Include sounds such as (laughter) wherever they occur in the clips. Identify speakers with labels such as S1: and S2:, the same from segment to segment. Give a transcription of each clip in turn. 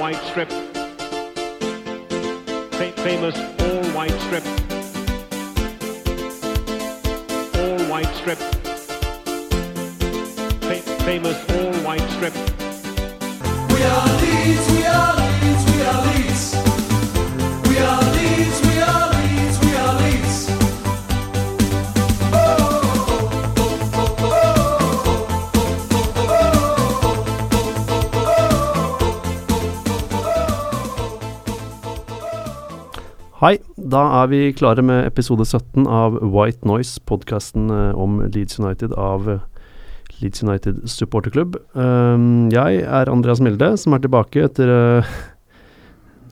S1: white strip. Fa- famous all white strip. All white strip. Fa- famous all white strip.
S2: We are Leeds, we are Leeds, we are Leeds. We are Leeds, we are Leeds,
S3: da er vi klare med episode 17 av White Noise, podkasten om Leeds United av eh, Leeds United supporterklubb. Um, jeg er Andreas Milde, som er tilbake etter, eh,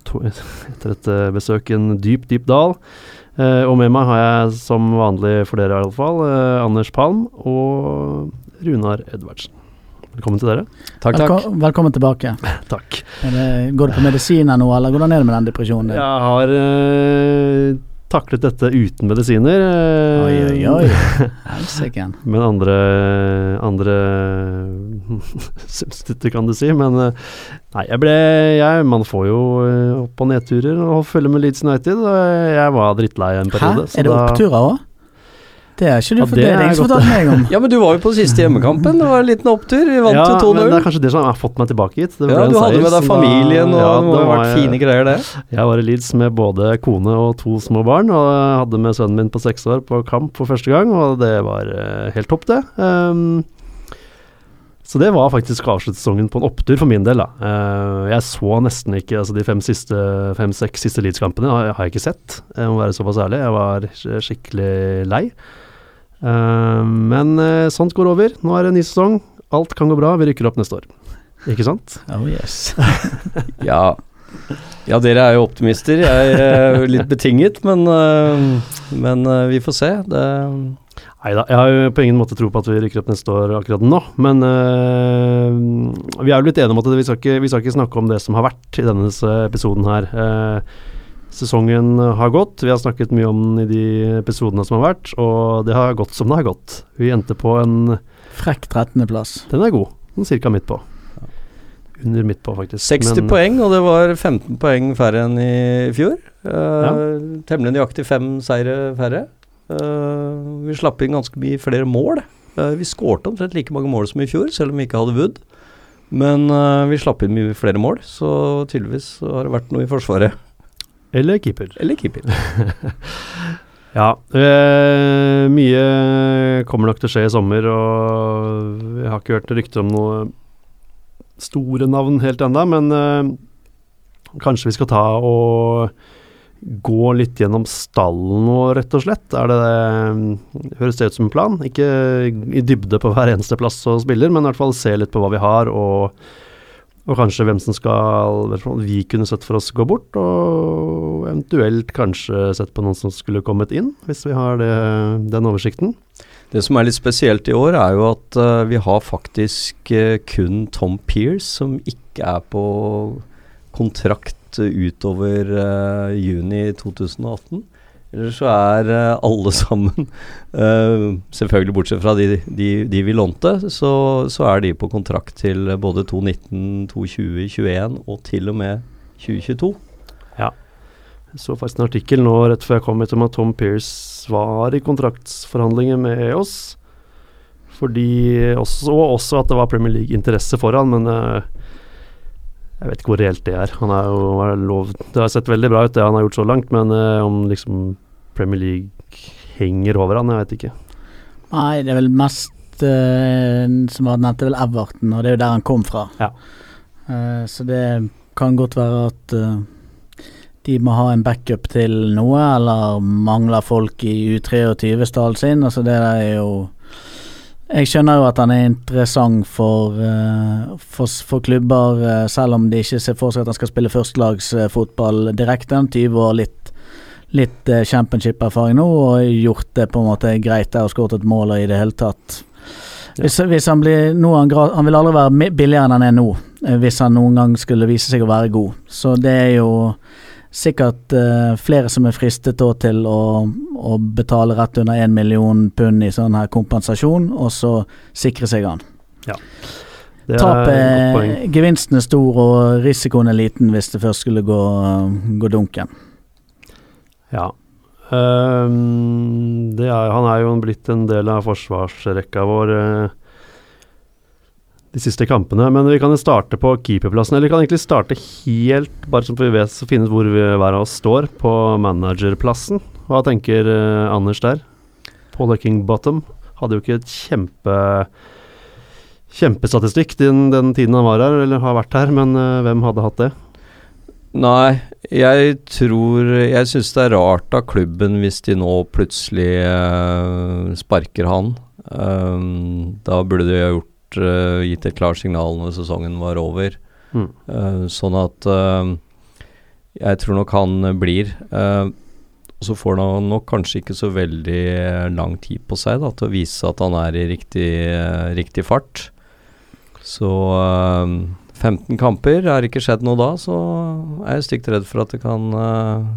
S3: (laughs) etter et eh, besøk i en dyp, dyp dal. Eh, og med meg har jeg, som vanlig for dere iallfall, Anders Palm og Runar Edvardsen. Velkommen til dere.
S4: Takk,
S5: Velko velkommen tilbake. (laughs)
S3: Takk.
S5: Det, går det på medisiner nå, eller hvordan er det med den depresjonen? din?
S3: Jeg har eh, taklet dette uten medisiner. eh,
S5: Oi, oi, oi. (laughs) Helsike.
S3: Men andre andre (laughs) substitutter, kan du si. Men eh, nei, jeg ble jeg, Man får jo opp- og nedturer og følger med Leeds United. Og jeg var drittlei en periode. Hæ?
S5: Er det oppturer òg? Det er ikke du
S3: Ja,
S5: for,
S3: det godt.
S5: fortalte meg om.
S4: Ja, men du var jo på siste hjemmekampen. Det var en liten opptur. Vi vant
S3: ja,
S4: jo
S3: men det er kanskje det som har fått meg tilbake hit. Det ble
S4: Ja,
S3: en
S4: du hadde med deg familien, og
S3: ja,
S4: det må ha vært
S3: jeg-
S4: fine greier, det.
S3: Jeg var i Leeds med både kone og to små barn, og jeg hadde med sønnen min på seks år på kamp for første gang, og det var eh, helt topp, det. Um, så det var faktisk avsluttssesongen på en opptur for min del, da. Eh, jeg så nesten ikke altså de fem-seks siste, fem, siste Leeds-kampene, har, har jeg ikke sett. Jeg må være såpass ærlig. Jeg var skikkelig lei. Eh, men eh, sånt går over. Nå er det en ny sesong. Alt kan gå bra. Vi rykker opp neste år. Ikke sant?
S5: Oh yes. (laughs)
S4: Ja. ja, dere er jo optimister. Jeg er jo litt betinget, men, men vi får se. Det,
S3: Nei da, jeg har jo på ingen måte tro på at vi rykker opp neste år akkurat nå. Men uh, vi er jo litt enige om at vi skal, ikke, vi skal ikke snakke om det som har vært i denne episoden her. Eh, sesongen har gått, vi har snakket mye om den i de episodene som har vært, og det har gått som det har gått. Vi endte på en
S5: Frekk 13.-plass.
S3: Den er god, sånn cirka midt på. Under midt på, faktisk.
S4: 60
S3: Men-
S4: poeng, og det var 15 poeng færre enn i fjor. Eh, Temmelig nøyaktig fem seire færre. Uh, vi slapp inn ganske mye flere mål. Uh, vi skårte omtrent like mange mål som i fjor, selv om vi ikke hadde Wood. Men uh, vi slapp inn mye flere mål, så tydeligvis har det vært noe i Forsvaret.
S3: Eller keeper.
S4: Eller keeper. (laughs)
S3: Ja, Eh, mye kommer nok til å skje i sommer, og jeg har ikke hørt rykter om noe store navn helt ennå, men eh, kanskje vi skal ta og gå litt gjennom stallen nå, rett og slett. Er det det Høres det ut som en plan? Ikke i dybde på hver eneste plass og spiller, men i hvert fall se litt på hva vi har, og, og kanskje hvem som skal vi kunne sett for oss gå bort, og eventuelt kanskje sett på noen som skulle kommet inn, hvis vi har det, den oversikten.
S4: Det som er litt spesielt i år, er jo at uh, vi har faktisk uh, kun Tom Pears som ikke er på kontrakt utover uh, juni 2018. Ellers så er eh, alle (laughs) sammen, eh, selvfølgelig bortsett fra de, de, de vi lånte, så, så er de på kontrakt til både 2019, 2020, 2021 og til og med 2022.
S3: Jeg så faktisk en artikkel nå rett før jeg kom hit om at Tom Pearce var i kontraktsforhandlinger med oss. Fordi også, og også at det var Premier League-interesse for han, men eh, jeg vet ikke hvor reelt det er. Han er jo er lov, Det har sett veldig bra ut, det han har gjort så langt, men eh, om liksom Premier League henger over han, jeg vet ikke.
S5: Nei, det er vel mest eh, som var nevnt, det er vel Everton, og det er jo der han kom fra.
S3: Ja.
S5: Eh, så det kan godt være at eh, de må ha en backup til noe, eller mangler folk i U23-stallen sin. Altså det er jo Jeg skjønner jo at han er interessant for, eh, for, for klubber, eh, selv om de ikke ser for seg at han skal spille førstelagsfotball direkte. Han 20 år, litt, litt eh, championship-erfaring nå, og gjort det på en måte greit der og skåret et mål og i det hele tatt. Hvis, hvis han blir han, han vil aldri være billigere enn han er nå, hvis han noen gang skulle vise seg å være god. Så det er jo sikkert eh, flere som er fristet til å, å betale rett under én million pund i sånn her kompensasjon, og så sikre seg han.
S3: Ja.
S5: Tapet. Gevinsten er stor, og risikoen er liten hvis det først skulle gå, gå dunken.
S3: Ja. Um, det er, han er jo blitt en del av forsvarsrekka vår eh, de siste kampene. Men vi kan jo starte på keeperplassen. Eller vi kan egentlig starte helt, bare så vi vet, så finne ut hvor vi, hver av oss står, på managerplassen. Hva tenker uh, Anders der? Paul King Bottom hadde jo ikke et kjempe kjempestatistikk den, den tiden han var her, eller har vært her, men uh, hvem hadde hatt det?
S4: Nei, jeg tror Jeg syns det er rart av klubben hvis de nå plutselig uh, sparker han. Um, da burde de ha gjort eh, gitt et klart signal når sesongen var over.
S3: Mm.
S4: Uh, sånn at eh, jeg tror nok han blir. Så får han nok kanskje ikke så veldig lang tid på seg da, til å vise at han er i riktig, riktig fart. Så eh, 15 kamper, har ikke skjedd noe da, så er jeg stygt redd for at det kan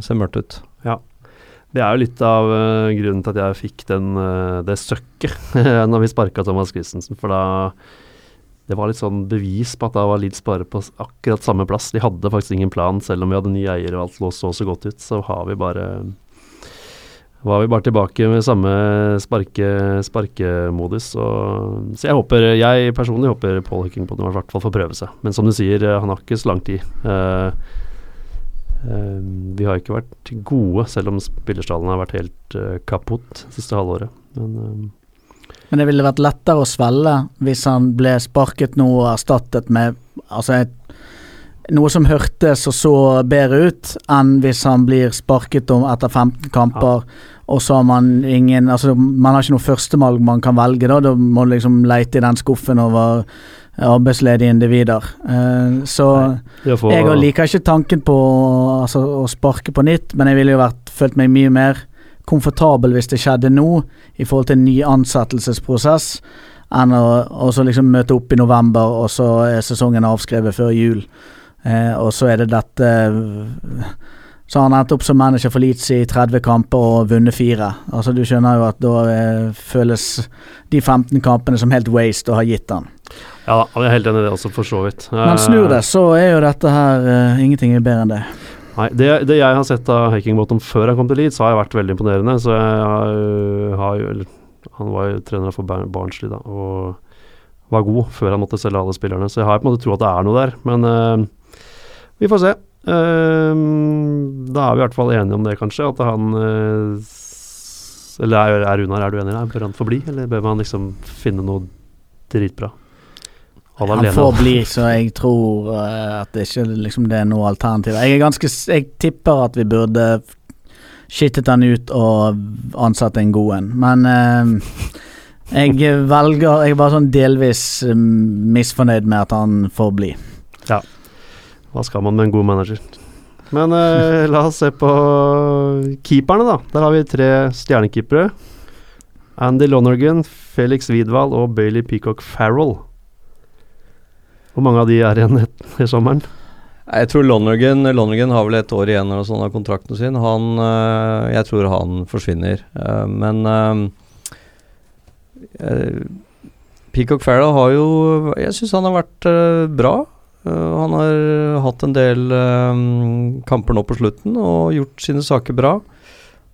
S4: se mørkt ut.
S3: Det er jo litt av uh, grunnen til at jeg fikk den, uh, det søkket (laughs) når vi sparka Thomas Christensen. For da Det var litt sånn bevis på at da var Leeds bare på akkurat samme plass. De hadde faktisk ingen plan, selv om vi hadde ny eier og alt lå så så godt ut. Så har vi bare var vi bare tilbake med samme sparke, sparkemodus. Og, så jeg håper, jeg personlig håper Paul Huckington i hvert fall får prøve seg. Men som du sier, eh, han har ikke så lang tid. Eh, vi har ikke vært gode, selv om spillerstallen har vært helt uh, kaputt siste halvåret. Men eh,
S5: Men det ville vært lettere å svelge hvis han ble sparket nå og erstattet med altså et, noe som hørtes og så bedre ut, enn hvis han blir sparket om etter 15 kamper, og så har man ingen Altså, man har ikke noe førstemalg man kan velge, da. Da må du liksom leite i den skuffen over arbeidsledige individer. Eh, så
S3: det å få
S5: jeg liker ikke tanken på altså, å sparke på nytt, men jeg ville jo vært, følt meg mye mer komfortabel hvis det skjedde nå, i forhold til en ny ansettelsesprosess, enn å også liksom møte opp i november, og så er sesongen avskrevet før jul. Eh, og så er det dette Så har han endte opp som manager for Leeds i 30 kamper og vunnet fire. Altså Du skjønner jo at da eh, føles de 15 kampene som helt waste å ha gitt han.
S3: Ja jeg er helt enig i det også, for så vidt.
S5: Men
S3: Eh,
S5: snur det, så er jo dette her eh, Ingenting er bedre enn det.
S3: Nei, det, det jeg har sett av Hackingbottom før han kom til Leeds, har jeg vært veldig imponerende. Så jeg har, har jo eller, Han var jo trener for Bar- Barnsley, da, og var god før han måtte selge alle spillerne. Så jeg har på en måte tro at det er noe der. Men eh, vi får se. Eh, da er vi i hvert fall enige om det, kanskje. At han eh, Eller er, er Runar, er du enig? i? Bør han få bli, eller bør man liksom finne noe dritbra?
S5: Han får bli, så jeg tror eh, at det ikke liksom, det er noe alternativ. Jeg er ganske Jeg tipper at vi burde skittet han ut og ansatt en god en, men eh, jeg velger Jeg er bare sånn delvis misfornøyd med at han får bli.
S3: Hva skal man med en god manager? Men eh, la oss se på keeperne, da. Der har vi tre stjernekeepere. Andy Lonergan, Felix Widwald og Bailey Peacock Farrell. Hvor mange av de er igjen etter sommeren?
S4: Jeg tror Lonergan, Lonergan har vel et år igjen eller sånn av kontrakten sin. Han, øh, jeg tror han forsvinner. Eh, men eh, Peacock Farrell har jo Jeg syns han har vært bra. Eh, han har hatt en del øh, kamper nå på slutten og gjort sine saker bra.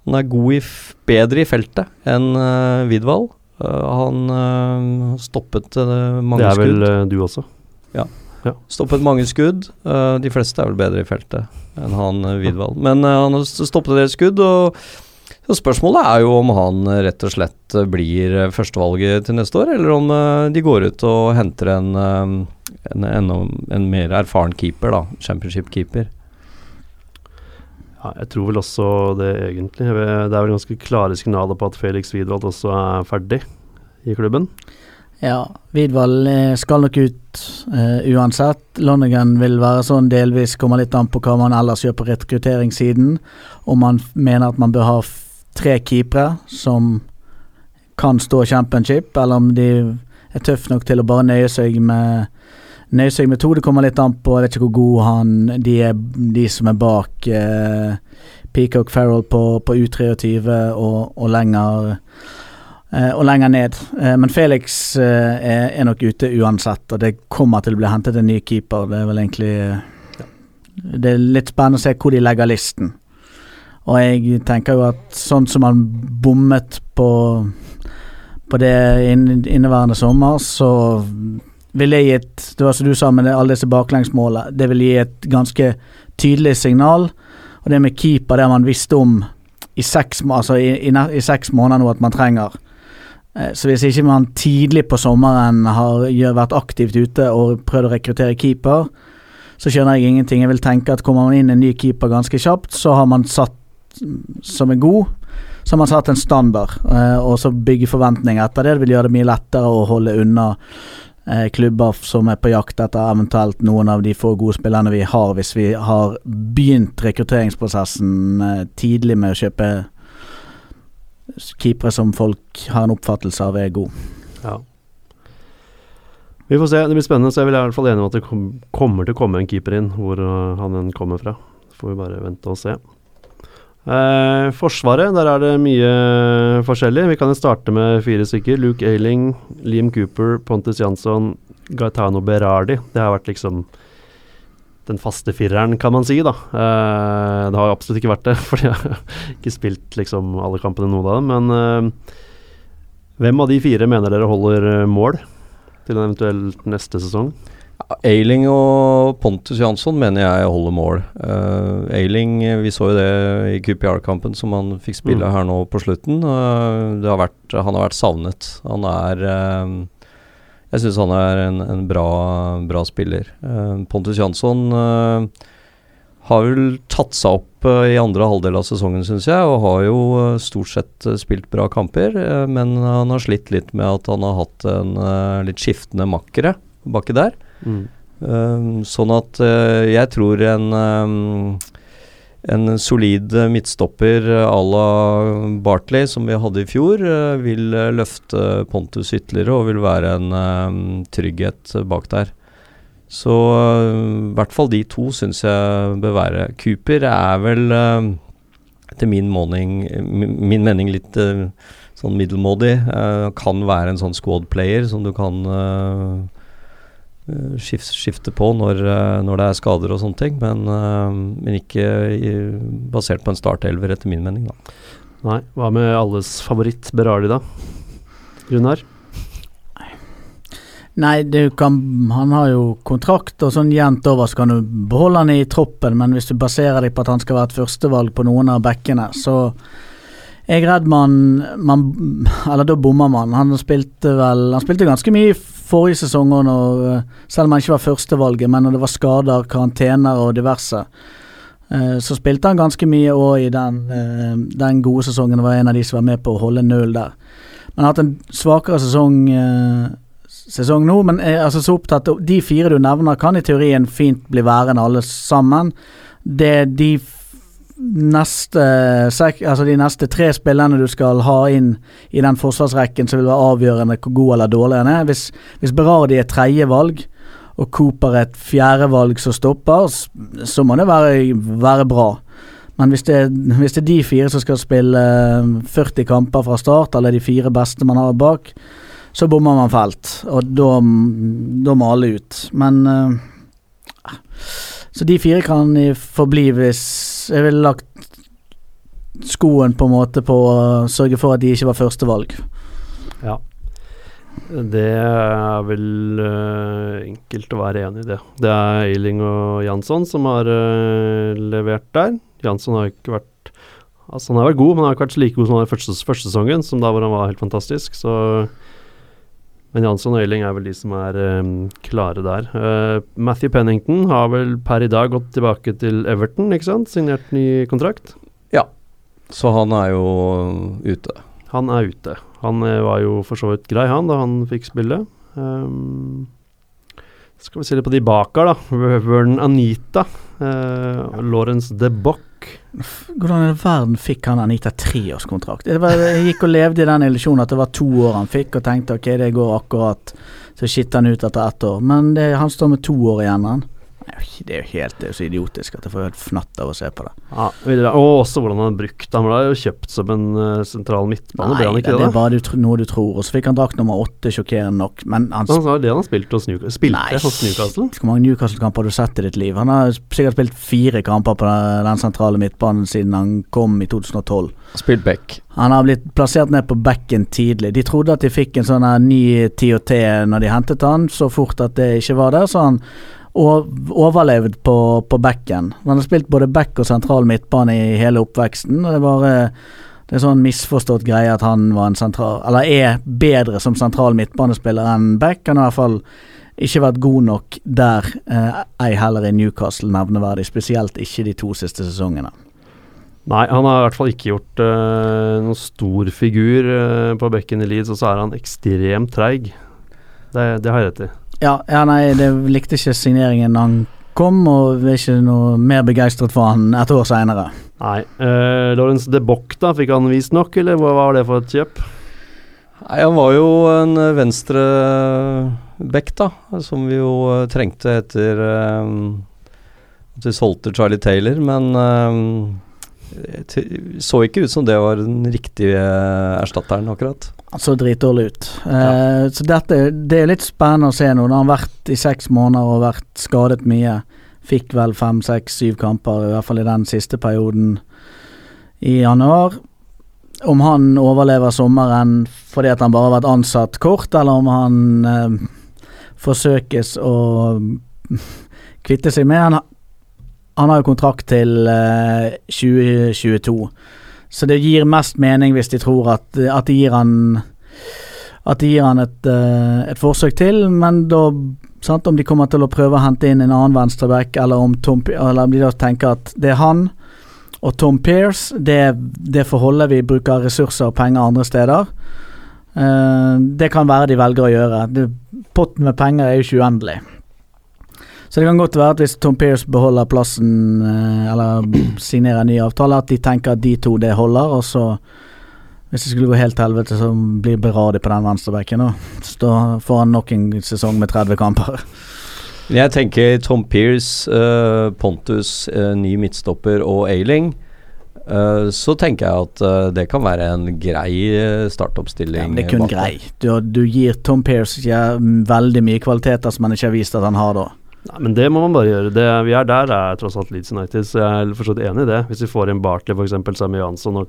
S4: Han er god i bedre i feltet enn uh, Vidvald. han øh, har stoppet mange mange
S3: Det er
S4: skudd.
S3: vel eh, du også.
S4: Ja, Stoppet mange skudd. Uh, de fleste er vel bedre i feltet enn han uh, Widwald. Men uh, han stoppet en del skudd, og så spørsmålet er jo om han eh, rett og slett eh, blir eh, førstevalget til neste år, eller om eh, de går ut og henter en, eh, en, en mer erfaren keeper, da. Championship-keeper.
S3: Ja, jeg tror vel også det, egentlig. Det er vel ganske klare signaler på at Felix Widwald også er ferdig i klubben.
S5: Ja, Vidvald eh, skal nok ut uh, uansett. Lonergan vil være sånn delvis, kommer litt an på hva man ellers gjør på rekrutteringssiden. Om man mener at man bør ha tre keepere som kan stå championship, eller om de er tøffe nok til å bare nøye seg med Nøye seg med to. Det kommer litt an på Jeg vet ikke hvor god han de er, de som er bak eh, Peacock Farrell på, på U23 og, og lenger eh, og lenger ned. Eh, men Felix eh, er, er nok ute uansett, og det kommer til å bli hentet en ny keeper. Det er vel egentlig eh, Det er litt spennende å se hvor de legger listen. Og jeg tenker jo at sånn som han bommet på på det inn- inneværende sommer, så vil jeg gi et Det var som du sa med alle disse baklengsmålene. Det vil gi et ganske tydelig signal. Og det med keeper, det har man visst om i seks, altså i, i, i seks måneder nå at man trenger. Eh, Så hvis ikke man tidlig på sommeren har vært aktivt ute og prøvd å rekruttere keeper, så skjønner jeg ingenting. Jeg vil tenke at kommer man inn en ny keeper ganske kjapt, så har man satt som er god, så har man satt en standard, eh, og så bygge forventninger etter det. Det vil gjøre det mye lettere å holde unna klubber som er på jakt etter eventuelt noen av de få gode spillerne vi har, hvis vi har begynt rekrutteringsprosessen eh, tidlig med å kjøpe keepere som folk har en oppfattelse av er gode.
S3: Ja. Vi får se, det blir spennende. Så jeg vil i hvert fall enig om at det kommer til å komme en keeper inn, hvor øh, han enn kommer fra. Får vi bare vente og se. Eh, forsvaret, der er det mye forskjellig. Vi kan jo starte med fire stykker. Luke Ayling, Liam Cooper, Pontus Jansson, Gaetano Berardi. Det har vært liksom den faste fireren, kan man si, da. Eh, det har absolutt ikke vært det, (laughs) for jeg har ikke spilt liksom alle kampene noen av dem. Men eh, hvem av de fire mener dere holder eh, mål til en eventuell neste sesong?
S4: Ailing og Pontus Jansson mener jeg holder mål. Uh, Ailing, eh, vi så jo det i QPR-kampen som han fikk spille
S3: Mm.
S4: her nå på slutten. Uh, det har vært, han har vært savnet. Han er uh, Jeg syns han er en, en bra, bra spiller. Pontus Jansson har vel tatt seg opp i andre halvdel av sesongen, syns jeg, og har jo stort sett spilt bra kamper. men han har slitt litt med at han har hatt en litt skiftende makkere baki der. Um, sånn at uh, jeg tror en um, en solid midtstopper uh, à la Bartley, som vi hadde i fjor, uh, vil løfte Pontus ytterligere og vil være en um, trygghet bak der. Så i hvert fall de to syns jeg bør være. Cooper er vel uh, etter min, mening, min mening litt sånn middelmådig. Kan være en sånn squad player som du kan eh, skifte på når, eh, når det er skader og sånne ting, men, eh, men ikke i, basert på en startelver, etter min mening. Da.
S3: Nei. Hva med alles favoritt Berardi, da? Runar?
S5: Nei, du kan, han har jo kontrakt, og sånn jevnt over så kan du beholde han i troppen, men hvis du baserer deg på at han skal være et førstevalg på noen av bekkene, så er jeg redd man, man Eller da bommer man. Han spilte vel Han spilte ganske mye i forrige sesong òg, selv om han ikke var førstevalget, men når det var skader, karantener og diverse. eh, Så spilte han ganske mye òg i den, eh, den gode sesongen og var en av de som var med på å holde null der. Men har hatt en svakere sesong eh, sesong nå, men jeg er altså så opptatt av De fire du nevner, kan i teorien fint bli værende alle sammen. Det er de neste Altså de neste tre spillerne du skal ha inn i den forsvarsrekken som vil være avgjørende hvor god eller dårlig han er. Hvis, hvis Berardi er tredjevalg, og Cooper er et fjerdevalg som stopper, så må det være, være bra. Men hvis det, hvis det er de fire som skal spille eh, 40 kamper fra start, eller de fire beste man har bak, så bommer man felt, og da, må alle ut. Men eh, Så de fire kan forbli hvis Jeg ville lagt skoen på en måte på å sørge for at de ikke var førstevalg.
S3: Ja. Det er vel uh, enkelt å være enig i det. Det er Eiling og Jansson som har uh, levert der. Jansson har ikke vært Altså Han har vært god, men han har ikke vært like god som han var i første, første sesongen, som da hvor han var helt fantastisk. Så Men Jansson og Eiling er vel de som er um, klare der. Uh, Matthew Pennington har vel per i dag gått tilbake til Everton, ikke sant? Signert ny kontrakt.
S4: Ja, Så han er jo ute.
S3: Han er ute. Han eh, var jo for så vidt grei, han, da han fikk spille. Um, skal vi se litt på de bak her, da. Vernon Anita. Uh, Lawrence de Bock.
S5: Hvordan i verden fikk han Anita treårskontrakt? Jeg gikk og levde i den illusjonen at det var to år han fikk, og tenkte ok, det går akkurat. Så skitter han ut etter ett år. Men det, han står med to år igjen, han. Det er jo- helt det er jo så idiotisk at jeg får helt fnatt av å se på det.
S3: Ja. Og også hvordan han har brukt Han ble jo kjøpt som en eh, sentral midtbane, ble han
S5: Nei,
S3: ikke
S5: det
S3: det?
S5: er bare du, noe du tror. Og så fikk han drakt nummer åtte, sjokkerende nok. Men han
S3: Han sa det han har spilt hos Newcastle. Spilte
S5: Nei.
S3: hos Newcastle?
S5: Hvor mange Newcastle-kamper har du sett i ditt liv? Han har sikkert spilt fire kamper på den, sentrale midtbanen siden han kom i 2012.
S4: Spilt back.
S5: Han har blitt plassert ned på bekken tidlig. De trodde at de fikk en sånn ny TOT når de hentet han, så fort at det ikke var der, så han overlevd på, på bekken. Han har spilt både back og sentral midtbane i hele oppveksten. og Det var bare det er sånn misforstått greie at han var en sentral Eller er bedre som sentral midtbanespiller enn back. Han har i hvert fall ikke vært god nok der, eh, heller i Newcastle nevneverdig. Spesielt ikke de to siste sesongene.
S3: Nei, han har i hvert fall ikke gjort eh, noen stor figur eh, på bekken i Leeds, og så er han ekstremt treig. Det, det har jeg rett i.
S5: Ja, ja nei, det likte ikke signeringen han kom, og er ikke noe mer begeistret for han et år seinere.
S3: Nei. Uh, Lawrence de Bock, da, fikk han vist nok, eller hva var det for et kjøp?
S4: Nei, han var jo en venstre back, da, som vi jo eh, trengte etter um, at vi solgte Charlie Taylor, men det så ikke ut som det var den riktige erstatteren, akkurat.
S5: Han så dritdårlig ut. Eh, Så dette det er litt spennende å se nå. Da har han vært i seks måneder og vært skadet mye. Fikk vel fem, seks, syv kamper, i hvert fall i den siste perioden i januar. Om han overlever sommeren fordi at han bare har vært ansatt kort, eller om han uh, forsøkes å (laughs) kvitte seg med han, han har jo kontrakt til uh, 2022. Så det gir mest mening hvis de tror at, at de gir han At de gir han et, uh, et forsøk til, men da sant, Om de kommer til å prøve å hente inn en annen venstreback, eller eller om de da tenker at det er han og Tom Pearce, det, det forholdet vi bruker ressurser og penger andre steder. Uh, det kan være de velger å gjøre. Det, potten med penger er jo ikke uendelig. Så det kan godt være at hvis Tom Pearce beholder plassen, eh, eller (clears throat) signerer en ny avtale, at de tenker at de to det holder, og så hvis det skulle gå helt til helvete, så blir Berardi på den venstrebekken, så får han nok en sesong med 30 kamper.
S4: Jeg tenker Tom Pearce, uh, Pontus, uh, ny midtstopper og Ailing. Uh, så tenker jeg at eh, det kan være en grei eh, startoppstilling.
S5: Ja, men det er kun
S4: bak
S5: grei. Du, du gir Tom Pearce ja, veldig mye kvaliteter som han ikke har vist at han har da.
S3: Nei, men det må man bare gjøre. Det vi er der, er tross alt Leeds United, så jeg er for så enig i det. Hvis vi får inn Bartley, f.eks., Sammy Jansson og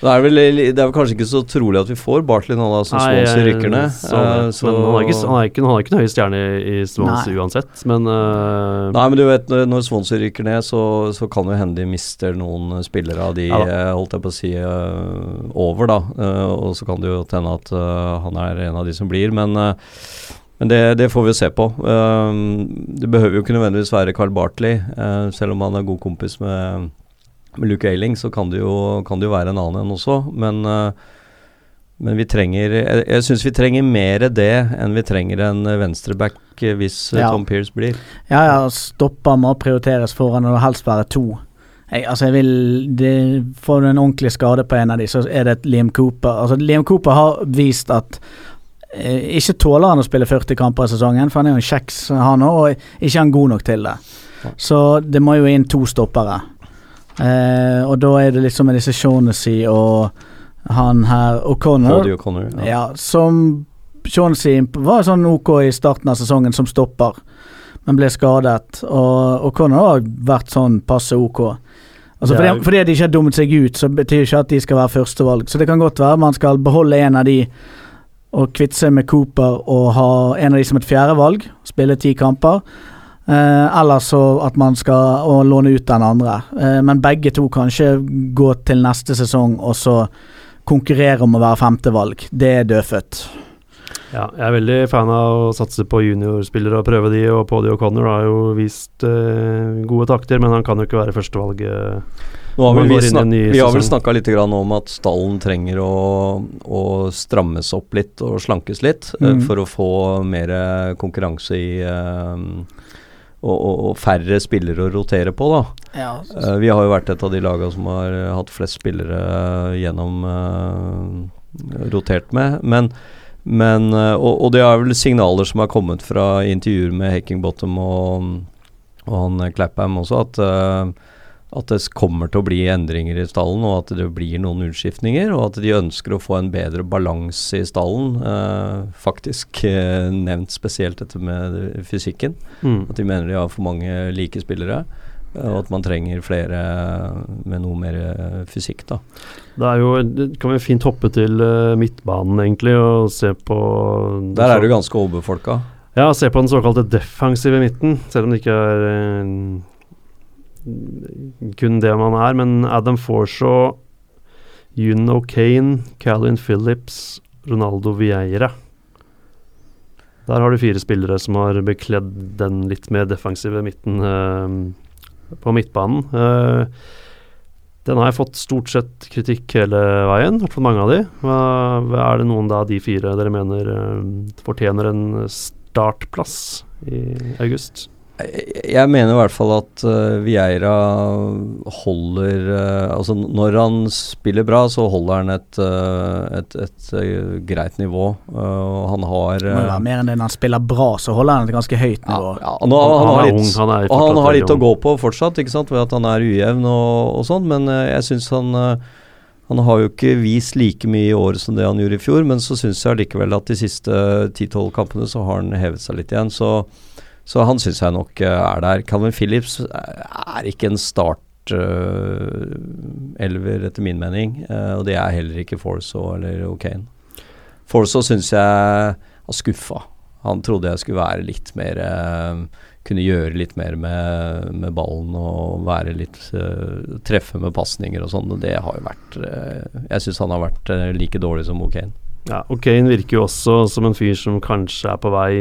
S4: Det er, vel, det er vel kanskje ikke så trolig at vi får Bartley nå da, som Swansea rykker ned.
S3: så det.
S4: eh, så-
S3: Men han er, ikke, han, er ikke, han er ikke noen høy stjerne i, i Swansea uansett, men uh,
S4: Nei, men du vet, når- når Swansea rykker ned, så, så kan jo hende de mister noen spillere av de,
S3: Ja
S4: eh, holdt jeg på å si, uh, over, da. Og så kan det jo hende at han er en av de som blir, men men det, det får vi se på. Eh, det behøver jo ikke nødvendigvis være Carl Bartley, eh, selv om han er god kompis med, med Luke Ailing, så kan det, jo, kan det jo være en annen en også. Men, eh, men vi trenger Jeg, jeg syns vi trenger mer det enn vi trenger en venstreback eh, hvis
S5: Ja.
S4: Tom Pearce blir.
S5: Ja, ja, stopper må prioriteres foran, og helst være to. Jeg, altså jeg vil det, Får du en ordentlig skade på en av de, så er det et Liam Cooper. Altså Liam Cooper har vist at ikke tåler han å spille 40 kamper i sesongen, for han er jo en kjeks, han òg, og ikke er han god nok til det. Så det må jo inn to stoppere. Eh, og da er det liksom med disse Shaughnessy og han her O'Connor.
S4: Ja.
S5: Ja, som Shaughnessy var sånn ok i starten av sesongen som stopper, men ble skadet. Og O'Connor har vært sånn passe ok. Altså fordi, fordi de ikke har dummet seg ut, så betyr ikke at de skal være førstevalg. Så det kan godt være man skal beholde en av de og kvitte seg med Cooper og ha en av de som et fjerdevalg, spille ti kamper. Eh, eller så at man skal å låne ut den andre. Eh, men begge to kanskje gå til neste sesong og så konkurrere om å være femtevalg. Det er dødfødt.
S3: Ja, jeg er veldig fan av å satse på juniorspillere og prøve de, og Poddy O'Connor har jo vist eh, gode takter, men han kan jo ikke være førstevalget.
S4: Nå har vel vi,
S3: inn i en
S4: snak vi har vel snakka litt grann om at stallen trenger å, å strammes opp litt og slankes litt mm.
S5: Mhm.
S4: for å få mer konkurranse i eh, og, og, og færre spillere å rotere på, da.
S5: Ja,
S4: uh, vi har jo vært et av de lagene som har hatt flest spillere gjennom uh, rotert med. Men, men eh, og, og det er vel signaler som har kommet fra intervjuer med Hackingbottom og, og han eh, Clapham også, at, eh, at det kommer til å bli endringer i stallen, og at det blir noen utskiftninger, og at de ønsker å få en bedre balanse i stallen. eh, faktisk eh, nevnt spesielt dette med fysikken.
S3: Mm.
S4: At de mener de har for mange like spillere. Og at man trenger flere med noe mer eh, fysikk, da.
S3: Det er jo det kan vi fint hoppe til eh, midtbanen, egentlig, og se på
S4: Der er du ganske overbefolka.
S3: Ja, se på den såkalte defensive midten, selv om det ikke er eh, kun det man er. Men Adam Forshaw, Juno Kane, Calvin Phillips, Ronaldo Vieira. Der har du fire spillere som har bekledd den litt mer defensive midten eh, på midtbanen. Eh, den har jeg fått stort sett kritikk hele veien, i hvert fall mange av de. Hva, er det noen av de fire dere mener eh, fortjener en startplass i august?
S4: Jeg mener i hvert fall at uh, Vieira holder uh, Altså når han spiller bra, så holder han et, uh, et, et uh, greit nivå. Uh, han har
S5: uh, Men mer enn det når han spiller bra, så holder han et ganske høyt nivå.
S4: ja, nå, han,
S3: Han
S4: har litt,
S3: ung, han
S4: og han har litt å gå på fortsatt, ikke sant, ved at han er ujevn og, og sånn, men uh, jeg syns han uh, han har jo ikke vist like mye i år som det han gjorde i fjor, men så syns jeg allikevel at de siste 10-12 kampene så har han hevet seg litt igjen. Så, så han syns jeg nok eh, er der. Calvin Phillips er ikke en start eh, elver, etter min mening. eh, og det er heller ikke Forso eller O'Kane. Forso syns jeg har skuffa. Han trodde jeg skulle være litt mer eh, Kunne gjøre litt mer med, med ballen og være litt eh, Treffe med pasninger og sånn. Det har jo vært eh, Jeg syns han har vært eh, like dårlig som O'Kane.
S3: Ja, og Kane virker jo også som en fyr som kanskje er på vei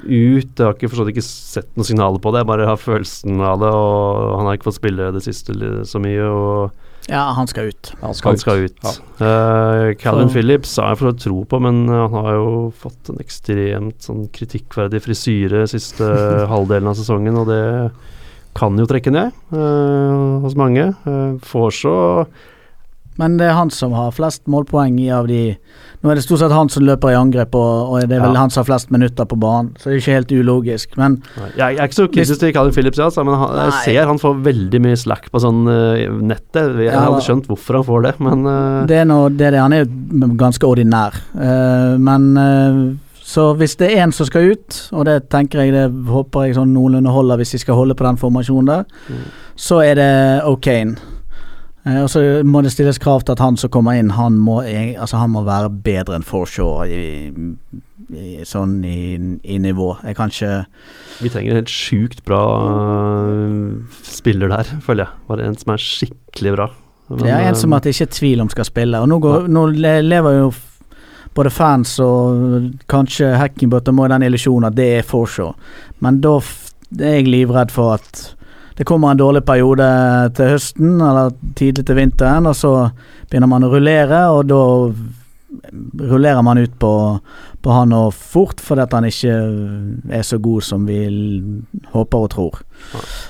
S3: ut. Jeg har ikke forstått ikke sett noen signaler på det, jeg bare har følelsen av det. Og han har ikke fått spille det siste så mye, og
S5: Ja, han skal ut.
S4: Han skal
S3: han skal ut.
S4: Ja.
S3: Uh, Calvin
S5: Så-
S3: Phillips har jeg for tro på, men eh, han har jo fått en ekstremt sånn kritikkverdig frisyre siste (laughs) halvdelen av sesongen, og det kan jo trekke ned uh, hos mange. Uh, får så
S5: Men det er han som har flest målpoeng i av de Nå er det stort sett han som løper i angrep, og, og det er vel
S3: Ja.
S5: han som har flest minutter på banen, så det er ikke helt ulogisk. Men
S3: Nei, jeg, er ikke så kritisk til Calvin Phillips, altså, men han, jeg ser han får veldig mye slack på sånn uh, nettet. Jeg
S5: Ja,
S3: hadde skjønt hvorfor han får det, men uh,
S5: det er, noe, det er det. Han er ganske ordinær. uh, men så hvis det er én som skal ut, og det tenker jeg det håper jeg sånn noenlunde holder hvis de skal holde på den formasjonen der,
S3: Mm.
S5: så er det O'Kane. Eh, og så må det stilles krav til at han som kommer inn, han må, eh, altså han må være bedre enn Forshaw i, i, sånn i, i nivå. Jeg kan ikke
S3: vi trenger en helt sjukt bra eh, spiller der, føler jeg. Bare en som er skikkelig bra. Men,
S5: Det er en
S3: eh,
S5: som at det ikke er tvil om skal spille. Og nå, går, nå lever jo både fans og kanskje Hackingbot må i den illusjonen at det er Forshaw. Men da er jeg livredd for at det kommer en dårlig periode til høsten eller tidlig til vinteren, og så begynner man å rullere, og da rullerer man ut på, på han og fort fordi at han ikke er så god som vi håper og tror.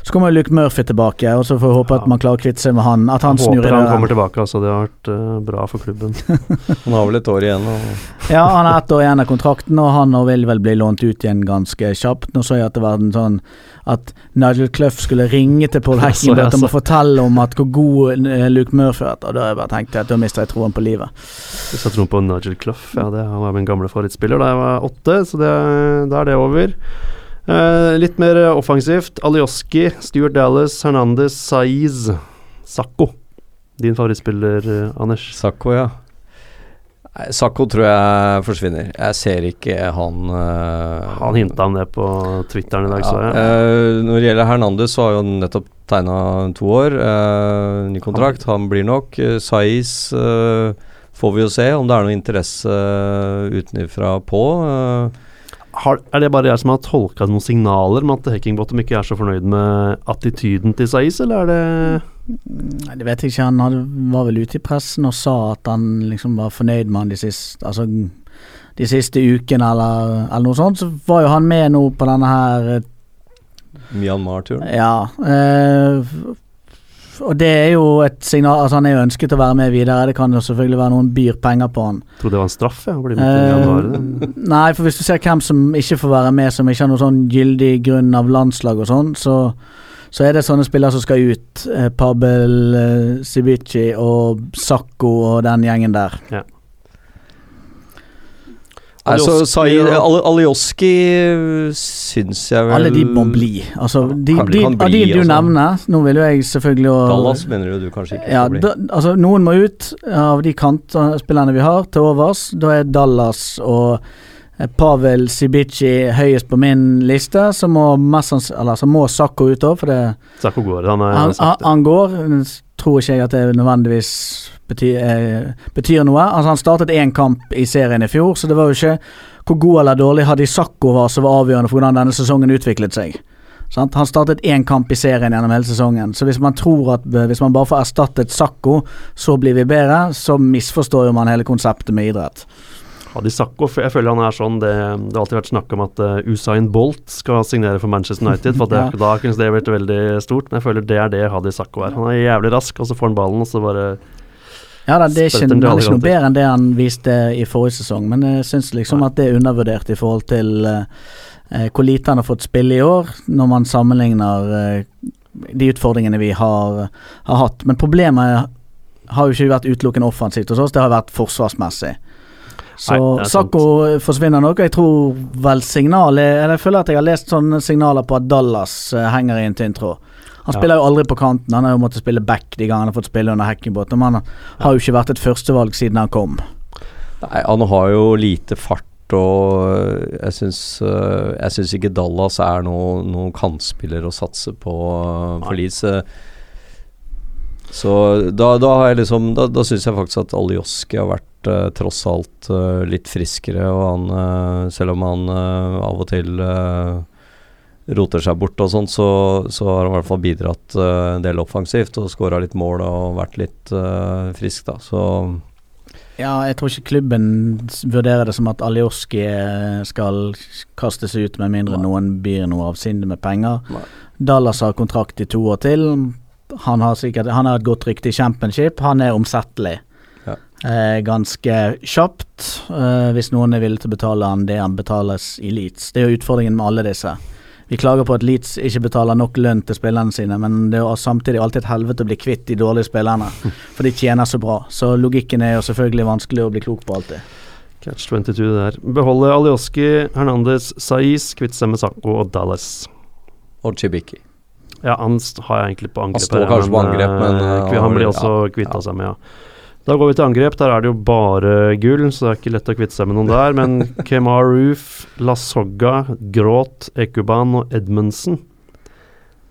S5: Så kommer Luke Murphy tilbake, og så får vi håpe
S3: Ja.
S5: at man klarer å kvitte seg med han. At han
S3: jeg
S5: snur i
S3: håper han kommer tilbake, altså. Det har vært uh, bra for klubben. (laughs)
S4: Han har vel et år igjen. Og
S5: Ja, han har ett år igjen av kontrakten, og han vil vel bli lånt ut igjen ganske kjapt. Nå så jeg at det var en sånn at Nigel Clough skulle ringe til Paul (laughs)
S3: så
S5: om å fortelle om at hvor god eh, Luke Murphy er. Og da har jeg bare tenkt at da mister jeg troen på livet.
S3: Hvis jeg troen på Nigel Clough, ja, det han var min gamle favorittspiller da jeg var åtte, så det, da er det over. Eh, litt mer offensivt. Alioski, Stuart Dallas, Hernandez, Saiz, Sakko. Din favorittspiller, eh, Anders?
S4: Sakko, ja. Sakko tror jeg forsvinner. Jeg ser ikke han uh,
S3: Han hinta om det på Twitteren i dag, så
S4: ja,
S3: jeg.
S4: eh, Når det gjelder Hernandez, så har jo han nettopp tegna to år. Uh, ny kontrakt. Han blir nok. Uh, Saiz eh, får vi jo se om det er noe interesse uh, utenfra på. eh.
S3: Har, er det bare jeg som har tolka noen signaler om at Hekingbottom ikke er så fornøyd med attityden til Saiz, eller er det
S5: det vet jeg ikke. Han hadde, var vel ute i pressen og sa at han liksom var fornøyd med han de siste Altså de siste ukene, eller, eller noe sånt. Så var jo han med nå på denne her eh,
S4: Myanmar-turen.
S5: Ja. Eh, og det er jo et signal Altså, han er jo ønsket å være med videre. Det kan jo selvfølgelig være noen byr penger på han.
S3: Trodde det var en straff, jeg. Å bli med til.
S5: Eh, nei, for hvis du ser hvem som ikke får være med, som ikke har noen sånn gyldig grunn av landslag og sånn, så, så er det sånne spillere som skal ut. Eh, Pabel eh, Sibici og Sakko og den gjengen der.
S4: Altså,
S3: Alioski
S4: Alioski syns jeg vel
S5: Alle de må bli. Altså, de,
S4: Kan-
S5: de,
S4: kan
S5: av de du
S4: altså.
S5: nevner Nå vil jo jeg selvfølgelig å
S4: Dallas mener du du kanskje ikke
S5: Ja,
S4: bli?
S5: da, altså noen må ut av de kantspillerne vi har til overs. Da er Dallas og eh, Pavel Sibici høyest på min liste. Så må mest eller så må Sakko ut òg, for det
S3: Sakko går. Han er
S5: han,
S3: sagt det.
S5: han går. Tror ikke jeg at det nødvendigvis betyr, eh, betyr noe. Altså Han startet én kamp i serien i fjor, så det var jo ikke hvor god eller dårlig Hadi Sakko var som var avgjørende for hvordan denne sesongen utviklet seg. Sant? Han startet én kamp i serien gjennom hele sesongen, så hvis man tror at eh, hvis man bare får erstattet Sakko, så blir vi bedre, så misforstår jo man hele konseptet med idrett.
S3: Hadi Sakko, jeg føler han er sånn Det, det har alltid vært snakk om at uh, Usain Bolt skal signere for Manchester United. For det, (laughs)
S5: Ja.
S3: Da kunne det vært veldig stort, men jeg føler det er det Hadi Sakko er. Han er jævlig rask, og så får han ballen, og så bare
S5: Ja da, det er ikke, det er ikke noe bedre enn det han viste i forrige sesong, men jeg syns liksom
S3: Nei.
S5: at det er undervurdert i forhold til eh, hvor lite han har fått spille i år, når man sammenligner uh, de utfordringene vi har, har hatt. Men problemet har jo ikke vært utelukkende offensivt hos oss, det har vært forsvarsmessig. Så
S3: Nei.
S5: Sakko forsvinner nok, jeg tror vel signalet Eller jeg føler at jeg har lest sånne signaler på at Dallas eh, henger i en tynn tråd. Han
S3: Ja.
S5: spiller jo aldri på kanten, han har jo måttet spille back de gangene han har fått spille under Hackenbot. Men han har jo ikke vært et førstevalg siden han kom.
S4: Nei, han har jo lite fart, og jeg syns øh, Jeg syns ikke Dallas er noen noe kantspiller å satse på for Leeds. Så da, da har jeg liksom Da, da syns jeg faktisk at Alioski har vært øh, tross alt øh, litt friskere, og han øh, Selv om han øh, av og til roter seg bort og sånn, så, så har han i hvert fall bidratt en del offensivt og skåra litt mål og vært litt frisk, da. Så
S5: Ja, jeg tror ikke klubben vurderer det som at Alioski eh, skal kastes ut med mindre noen byr noe avsindig med penger.
S4: Nei.
S5: Dallas har kontrakt i to år til. Han har sikkert Han har et godt rykte i championship. Han er omsettelig. Eh, ganske kjapt, eh, hvis noen er villig til å betale han det han betales i Leeds. Det er jo utfordringen med alle disse. Vi klager på at Leeds ikke betaler nok lønn til spillerne sine, men det er samtidig alltid et helvete å bli kvitt de dårlige spillerne, (laughs) for de tjener så bra. Så logikken er jo selvfølgelig vanskelig å bli klok på alltid.
S3: Catch 22 der. Beholde Alioski, Hernandez, Saiz, kvitte seg med Sanko og Dallas.
S4: Og Chibiki.
S3: Ja, han har jeg egentlig på angrep.
S4: står
S3: her,
S4: kanskje på angrep, men,
S3: eh,
S4: eh,
S3: han blir også
S4: ja,
S3: kvitta
S4: ja.
S3: seg med, ja. Da går vi til angrep. Der er det jo bare gull, så det er ikke lett å kvitte seg med noen der. Men (laughs) Kemar Roof, Lasogga, Gråt, Ekuban og Edmundsen.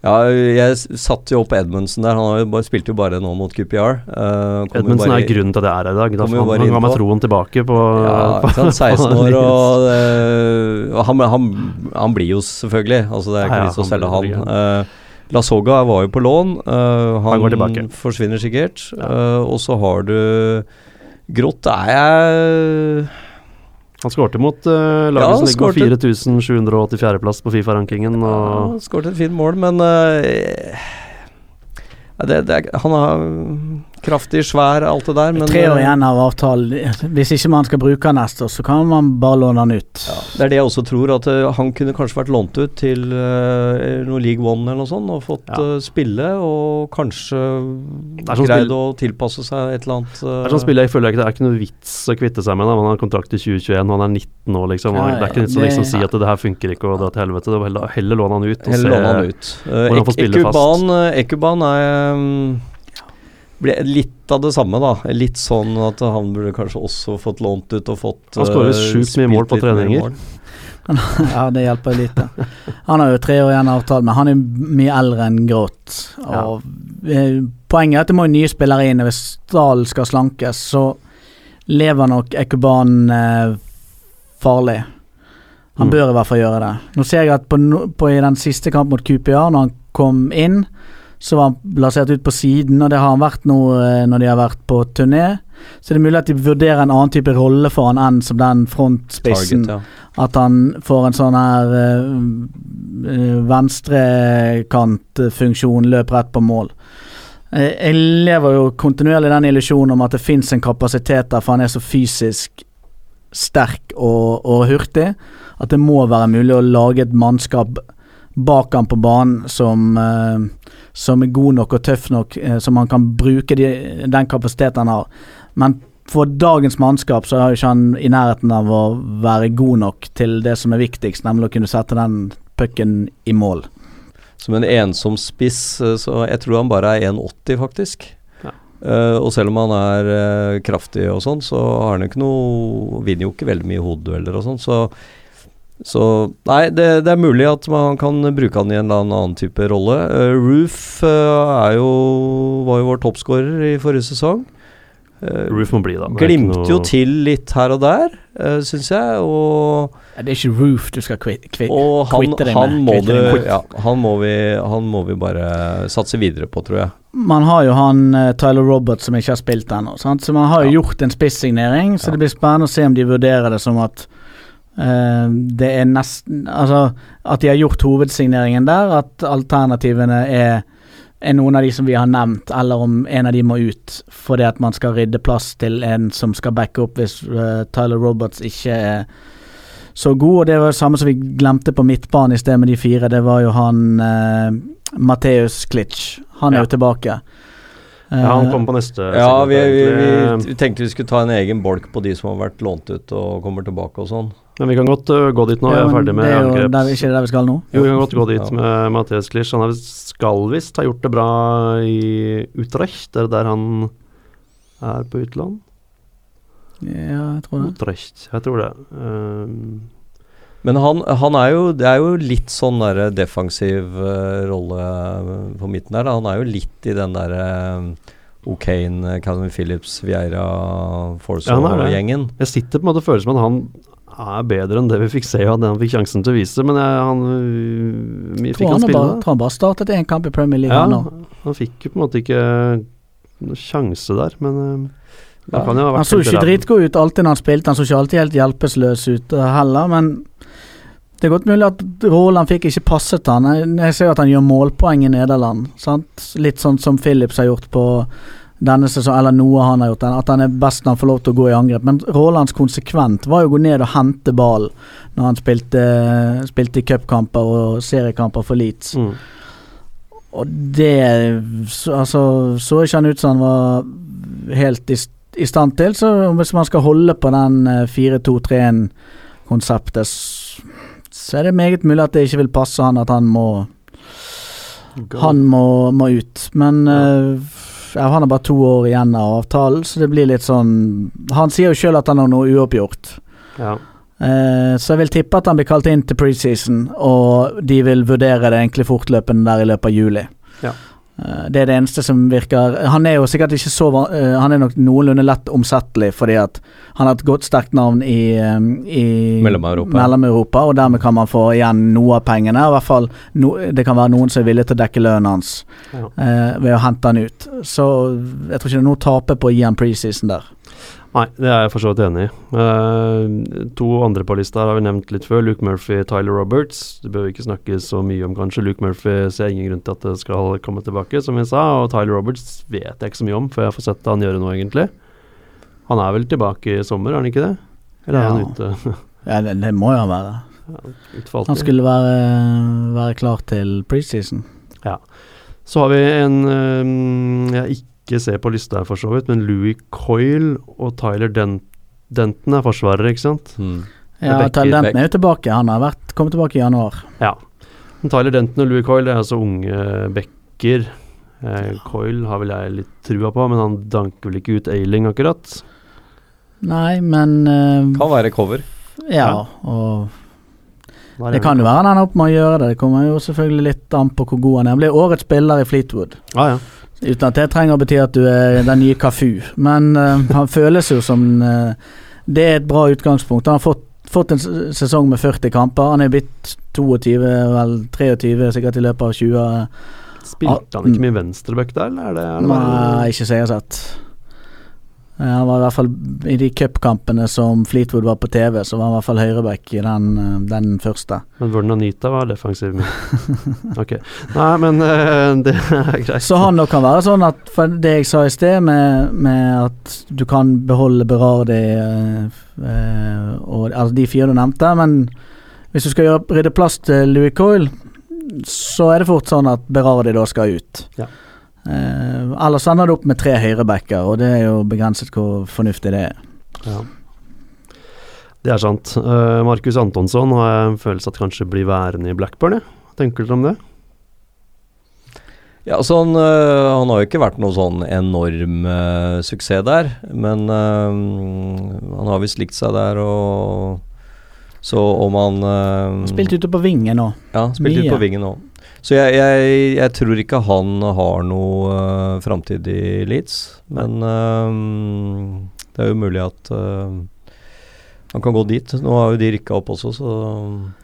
S4: Ja, jeg satt jo opp Edmundsen der. Han har jo bare, spilte jo bare nå mot QPR. Uh,
S3: Edmundsen er grunnen til at jeg er her i dag. Da, han, han ga meg troen tilbake på,
S4: Ja,
S3: på
S4: sant, (laughs) 16 år, og, eh, og han, han, han blir jo selvfølgelig. Altså Det er ikke
S3: Ja,
S4: vits å
S3: han
S4: selge
S3: blir
S4: han. Uh, La Soga var jo på lån. Uh, han
S3: Han
S4: forsvinner sikkert.
S3: Ja.
S4: Uh, og så har du Grått er jeg
S3: Han skårte mot uh, laget
S4: Ja,
S3: som ligger på 4784.-plass på Fifa-rankingen.
S4: Ja,
S3: Og
S4: han skåret et fint mål, men uh, ja, det, det er, Han er kraftig, svær, alt det der, men
S5: Tre år
S4: eh,
S5: igjen av avtalen. Hvis ikke man skal bruke han neste år, så kan man bare låne han ut.
S4: Ja, det er det jeg også tror, at eh, han kunne kanskje vært lånt ut til uh, noe League One eller noe sånt, og fått
S3: Ja.
S4: uh, spille, og kanskje greid å tilpasse seg et eller annet.
S3: Det er sånn spiller jeg føler ikke det er ikke noe vits å kvitte seg med. Da. Man har kontrakt i 2021, og han er 19 år, liksom.
S5: Ja,
S3: ja, det er ikke nytt å liksom si at det her funker ikke og dra til helvete. Det var Heller, heller låne han ut. Og
S4: Heller
S3: se-
S4: han ut. Uh,
S3: hvordan han får spille fast.
S4: Ekuban, eh, Ekuban er um, ble litt av det samme, da. Litt sånn at han burde kanskje også fått lånt ut og fått
S3: Han skårer
S4: eh,
S3: sjukt mye mål på treninger.
S4: mål.
S5: Ja, det hjelper jo lite. Han har jo tre år igjen av avtalen, men han er mye eldre enn Grått. Og ja. Poenget er at det må nye spillere inn. Hvis Dalen skal slankes, så lever nok Ekuban eh, farlig. Han
S3: Mm.
S5: bør i hvert fall gjøre det. Nå ser jeg at på, på i den siste kampen mot QPR, når han kom inn, så var han plassert ut på siden, og det har han vært nå eh, når de har vært på turné. Så det er mulig at de vurderer en annen type rolle for han enn som den frontspissen.
S4: Target, ja.
S5: At han får en sånn her øh, venstrekantfunksjon, løp rett på mål. Jeg lever jo kontinuerlig den illusjonen om at det fins en kapasitet der, for han er så fysisk sterk og, og hurtig, at det må være mulig å lage et mannskap bak han på banen som, eh, som er god nok og tøff nok, eh, som han kan bruke de, den kapasiteten han har. Men for dagens mannskap så er ikke han i nærheten av å være god nok til det som er viktigst, nemlig å kunne sette den pucken i mål.
S4: Som en ensom spiss, eh, så jeg tror han bare er 1,80 faktisk.
S3: Ja.
S4: Eh, og selv om han er uh, kraftig og sånn, så har han ikke noe Vinner jo ikke veldig mye hodedueller og sånn, så så nei, det, det er mulig at man kan bruke han i en eller annen type rolle. Uh, Roof er jo var jo vår toppskårer i forrige sesong. Uh,
S3: Roof må bli, da.
S4: Glimter
S3: noe...
S4: jo til litt her og der, uh, syns jeg. Og,
S5: Det er ikke Roof du skal kvitte kvi,
S4: og han,
S5: kvitte deg
S4: han,
S5: med.
S4: må du, ja, han, må vi, han må vi bare satse videre på, tror jeg.
S5: Man har jo han Tyler Roberts som ikke har spilt ennå, så man har jo
S4: Ja.
S5: gjort en spissignering, så
S4: Ja.
S5: det blir spennende å se om de vurderer det som at det er nesten Altså at de har gjort hovedsigneringen der, at alternativene er, er noen av de som vi har nevnt, eller om en av de må ut fordi at man skal rydde plass til en som skal backe opp hvis uh, Tyler Roberts ikke er så god. Og det var det samme som vi glemte på midtbanen i sted med de fire. Det var jo han uh, Matheus Klitsch. Han er
S3: Ja.
S5: jo tilbake.
S3: Ja, han
S5: Eh,
S3: kommer på neste
S4: Ja, vi, vi, vi, vi tenkte vi skulle ta en egen bolk på de som har vært lånt ut og kommer tilbake og sånn.
S3: Men vi kan godt uh, gå dit nå.
S5: ja,
S3: jeg er ferdig med
S5: det er jo
S3: angrep.
S5: der, ikke det der vi skal nå?
S3: Jo, vi kan godt gå dit
S4: Ja.
S3: med Mathias Klisj. Han skal visst ha gjort det bra i Utrecht, det er der han er på utlån.
S5: Ja, jeg tror det.
S3: Utrecht, jeg tror det. Um,
S4: Men han, han er jo Det er jo litt sånn der defensiv uh, rolle eh, på midten der. Da. Han er jo litt i den derre O'Kane, Calvin Phillips, Vieira,
S3: Ja, han det.
S4: Forso-gjengen.
S3: jeg sitter på en måte og føler som at han er bedre enn det vi fikk se og det han fikk sjansen til å vise, men jeg, han vi Fikk
S5: han,
S3: han spille?
S5: bare, tror han bare startet én kamp i Premier League
S3: Ja,
S5: nå.
S3: han fikk jo på en måte ikke noe sjanse der, men
S4: Ja.
S3: han jo
S5: Han så
S3: helt
S5: ikke dritgod ut alltid når han spilte, han så ikke alltid helt hjelpeløs ut eh, heller, men det er godt mulig at Roland fikk ikke passet han. Jeg, ser jo at han gjør målpoeng i Nederland, sant? litt sånn som Phillips har gjort på denne sesongen, eller noe han har gjort, at han er best når han får lov til å gå i angrep. Men Rolands konsekvent var jo å gå ned og hente ballen når han spilte, spilte cupkamper og seriekamper for Leeds.
S3: Mm.
S5: Og det så, altså, så ikke han ut som han var helt i, i stand til. Så hvis man skal holde på den eh, 4-2-3-1-konseptet, s- så er det meget mulig at det ikke vil passe han at han må Han må, må ut. Men ja. uh, han har bare to år igjen av avtalen, så det blir litt sånn Han sier jo sjøl at han har noe uoppgjort.
S3: Ja.
S5: Uh, så jeg vil tippe at han blir kalt inn til preseason, og de vil vurdere det egentlig fortløpende der i løpet av juli.
S3: Ja.
S5: Eh, det er det eneste som virker Han er jo sikkert ikke så eh, Han er nok noenlunde lett omsettelig, fordi at han har et godt sterkt navn i, eh, i
S4: Mellom-Europa.
S5: Mellom-Europa, og dermed kan man få igjen noe av pengene. I hvert fall no, Det kan være noen som er villig til å dekke lønnen hans
S3: Ja.
S5: eh, ved å hente han ut. Så jeg tror ikke det er noe å tape på å gi han preseason der.
S3: Nei, det er jeg for så vidt enig i. Uh, to andre på lista her har vi nevnt litt før. Luke Murphy, Tyler Roberts. Det bør vi ikke snakke så mye om, kanskje. Luke Murphy ser ingen grunn til at det skal komme tilbake, som vi sa. Og Tyler Roberts vet jeg ikke så mye om, før jeg får sett han gjøre noe, egentlig. Han er vel tilbake i sommer, er han ikke det? Eller er
S5: Ja.
S3: han ute? (laughs)
S5: Ja, det, det må jo han være.
S3: Ja,
S5: Han skulle være, være klar til preseason. Ja.
S3: Så har vi en um, jeg ikke ser på lista her, for så vidt, men Louis Coyle og Tyler Dent Denton er forsvarere, ikke sant?
S4: Mm.
S5: Ja,
S3: Tyler
S5: Denton er jo tilbake. Han har vært, kommet tilbake i januar.
S3: Ja. Men Tyler Denton og Louis Coyle det er altså unge backer. Eh, Coyle har vel jeg litt trua på, men han danker vel ikke ut Ailing akkurat.
S5: Nei, men uh,
S4: Kan være cover.
S5: Ja, og
S3: Hva er
S5: det kan jo være han ender opp med å gjøre det. Det kommer jo selvfølgelig litt an på hvor god han er. Han blir årets spiller i Fleetwood.
S3: Ah, ja.
S5: Uten at det trenger å bety at du er den nye Kafu. Men uh, han føles jo som uh, Det er et bra utgangspunkt. Han har fått, fått en sesong med 40 kamper. Han er blitt 22, vel 23 sikkert i løpet av 20.
S3: Spilte han ikke mye venstreback der, eller er det, er det
S5: Nei, ikke så jeg har sett. Eh, Han var i hvert fall i de cupkampene som Fleetwood var på TV, så var han i hvert fall høyreback i den, eh, den første.
S3: Men Vernon Anita var defensiv. min. (laughs) ok. Nei, men eh, det er (laughs) greit.
S5: Så han da kan være sånn at For det jeg sa i sted, med, med at du kan beholde Berardi og altså de fire du nevnte, men hvis du skal gjøre, rydde plass til Louis Coyle, så er det fort sånn at Berardi da skal ut.
S3: Ja.
S5: Eh, ellers ender det opp med tre høyrebacker, og det er jo begrenset hvor fornuftig det er.
S3: Ja. Det er sant. Uh, Markus Antonsson har jeg en følelse at kanskje blir værende i Blackburn. Jeg. Tenker dere om det?
S4: Ja, altså han, øh, han har jo ikke vært noe sånn enorm øh, suksess der, men øh, han har visst likt seg der, og så om han øh,
S5: Spilt ute på vingen nå.
S4: Ja, spilt ut på vingen nå. Så jeg, jeg, jeg tror ikke han har noe uh, framtid i Leeds, men øh, det er jo mulig at uh, han kan gå dit. Nå har jo de rykka opp også, så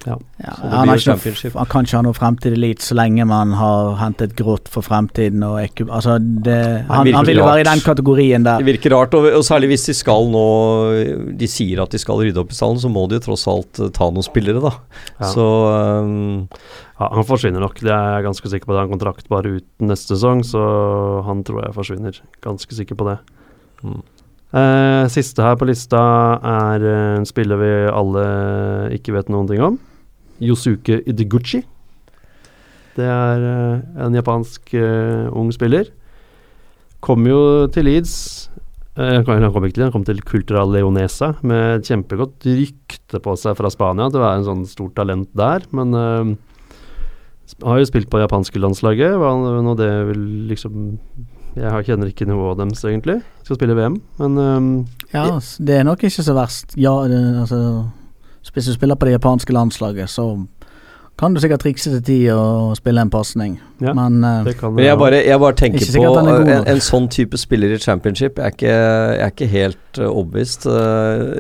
S5: Ja,
S4: Så det blir jo championship.
S5: han kan ikke ha noe fremtid i Leeds så lenge man har hentet grått for fremtiden. Og ikke, altså det, han, han vil jo være i den kategorien der.
S4: Det virker rart, og, og særlig hvis de skal nå De sier at de skal rydde opp i stallen, så må de jo tross alt ta noen spillere, da.
S3: Ja.
S4: Så um,
S3: Ja, han forsvinner nok, det er jeg ganske sikker på. Det er en kontrakt bare ut neste sesong, så han tror jeg forsvinner. Ganske sikker på det.
S4: mm.
S3: Eh, siste her på lista er eh, en spiller vi alle ikke vet noen ting om. Yosuke Idiguchi. Det er eh, en japansk eh, ung spiller. Kom jo til Leeds eh, Han kom ikke til, han kom til Cultural Leonesa med kjempegodt rykte på seg fra Spania til å være en sånn stort talent der, men eh, har jo spilt på japanske landslaget. Hva nå det vil liksom Jeg kjenner ikke nivået deres, egentlig. Skal spille VM, men um,
S5: Ja, det er nok ikke så verst. Ja, det, altså, hvis du spiller på det japanske landslaget, så kan du sikkert trikse til tid og spille en pasning.
S3: Ja,
S5: Men eh,
S4: Men jeg bare, jeg bare tenker på
S5: god
S4: en, en sånn type spiller i championship. Jeg er ikke, jeg er ikke helt uh, overbevist. Uh,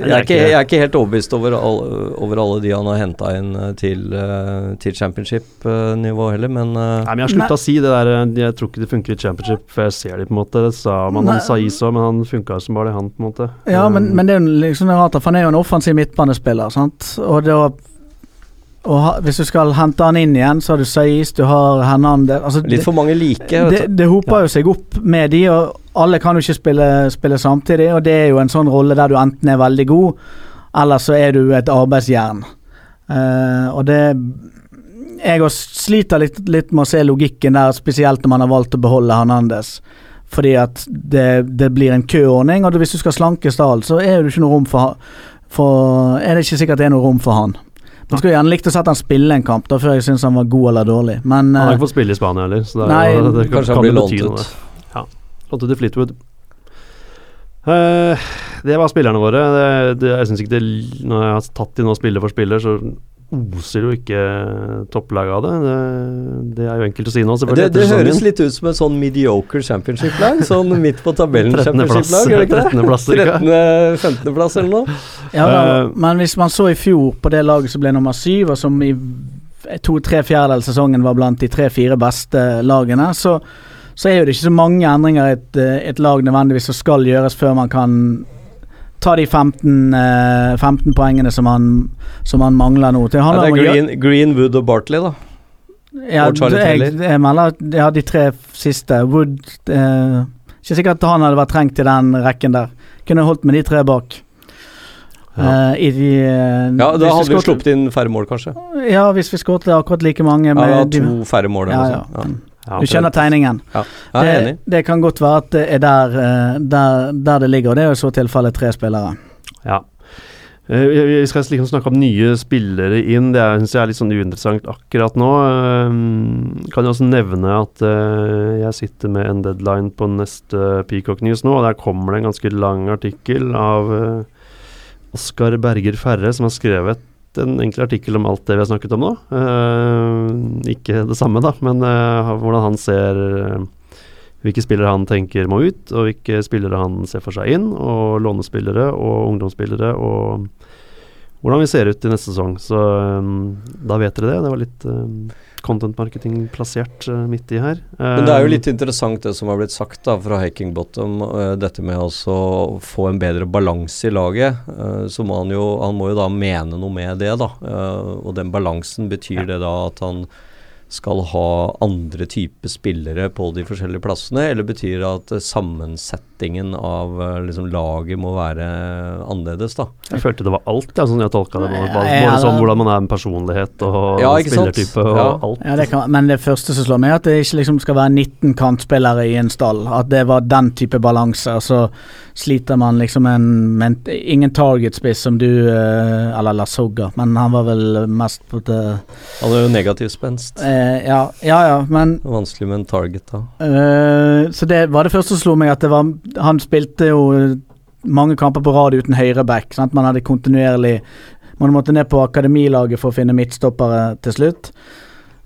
S4: jeg,
S3: er
S4: ikke, jeg er ikke helt overbevist over, all, over alle de han har henta inn til, uh, til championship-nivå heller, men uh,
S3: Nei, men Jeg har slutta å si det der eh, Jeg tror ikke det funker i championship, for jeg ser det på en måte. Det sa man
S5: han
S3: sa is òg, men han funka som bare det, han, på en måte.
S5: Ja, men,
S3: Um,
S5: men det er jo liksom rart, for han er jo en offensiv midtbanespiller, sant. Og da og ha, Hvis du skal hente han inn igjen, så har du Saiz, du har Hernandez altså,
S4: litt for mange like.
S5: det, det, hoper jo seg opp med de, og alle kan jo ikke spille, spille samtidig. Og det er jo en sånn rolle der du enten er veldig god, eller så er du et arbeidsjern. Uh, og det Jeg sliter litt, litt med å se logikken der, spesielt når man har valgt å beholde Hernandez. Fordi at det, det blir en køordning, og hvis du skal slanke stallen, så er det ikke noe rom for, for Er det ikke sikkert det er noe rom for han. Man skulle gjerne likt å sett han spille en kamp, da før jeg syns han var god eller dårlig, men
S3: Han har
S5: eh,
S3: ikke fått spille i Spania heller, så det,
S5: Nei,
S3: det, det kan,
S4: Kanskje han
S3: kan
S4: blir lånt ut.
S3: noe. Ja. Lånt ut til Fleetwood. Uh, det var spillerne våre. Det, det, jeg synes ikke det Når jeg har tatt inn nå spiller for spiller, så oser jo ikke topplaget av det. det. Det er jo enkelt å si nå,
S4: Det,
S3: selvfølgelig.
S4: det høres litt ut som et sånn mediocre championship-lag. Sånn (laughs) midt på tabellen
S3: 13. plass.
S4: championship-lag, gjør det ikke det?
S3: 13. plass,
S4: 13. 15. plass eller noe?
S5: Ja, da,
S3: Eh,
S5: men hvis man så i fjor på det laget som ble nummer syv, og som i to-tre fjerdedeler sesongen var blant de tre-fire beste lagene, så, så er jo det ikke så mange endringer et, eh, et lag nødvendigvis som skal gjøres før man kan ta de 15, eh, 15 poengene som han, som han, mangler nå. Det
S4: Ja, det er Green, Greenwood og Bartley, da.
S5: ja,
S4: og Charlie
S5: jeg,
S4: Taylor.
S5: jeg melder ja, de tre siste Wood eh, Ikke sikkert at han hadde vært trengt i den rekken der. Kunne holdt med de tre bak.
S3: Ja.
S5: Uh, I de eh,
S4: Ja, Da hadde vi
S5: vi
S4: sluppet inn færre mål, kanskje.
S5: Ja, hvis vi skåret akkurat like mange
S4: Ja,
S5: med
S4: har to færre mål.
S5: ja, ja. Du skjønner tegningen. Det, det kan godt være at det er der, eh, der, der det ligger, og det er jo i så tilfelle tre spillere.
S3: Ja. Eh, Vi skal liksom snakke om nye spillere inn. Det syns jeg er litt sånn uinteressant akkurat nå. Eh, Kan jeg også nevne at eh, jeg sitter med en deadline på neste Peacock News nå, og der kommer det en ganske lang artikkel av Oskar Berger Ferre, som har skrevet en enkel artikkel om alt det vi har snakket om nå. Uh, ikke det samme, da, men uh, hvordan han ser eh, hvilke spillere han tenker må ut, og hvilke spillere han ser for seg inn, og lånespillere og ungdomsspillere og, hvordan vi ser ut i neste sesong. Så da vet dere det. Det var litt content marketing plassert uh, midt i her.
S4: Men det er jo
S3: Um,
S4: litt interessant det som har blitt sagt da fra Haking Bottom, eh, dette med altså å få en bedre balanse i laget. Uh, så må han jo Han må jo da mene noe med det, da. Eh, og den balansen, betyr det da at han skal ha andre typer spillere på de forskjellige plassene, eller betyr det at sammensetningen av eh, liksom laget må være annerledes, da?
S3: Jeg følte det var alt, ja, sånn jeg tolka det. Både, både
S5: ja,
S3: sånn hvordan man er med personlighet og
S4: Ja,
S3: spillertype og alt.
S5: Ja, det kan, men det første som slår meg, er at det ikke liksom skal være 19 kantspillere i en stall. At det var den type balanse. Så sliter man liksom en, en Ingen target-spiss som du eh, Eller Lasogga, men han var vel mest på det
S4: Han er jo negativ spenst.
S5: eh, Ja, ja, ja, men
S4: Vanskelig med en target, da.
S5: Eh, så det var det første som slo meg, at det var Han spilte jo mange kamper på rad uten høyreback. Sant? Man hadde kontinuerlig Man måtte ned på akademilaget for å finne midtstoppere til slutt.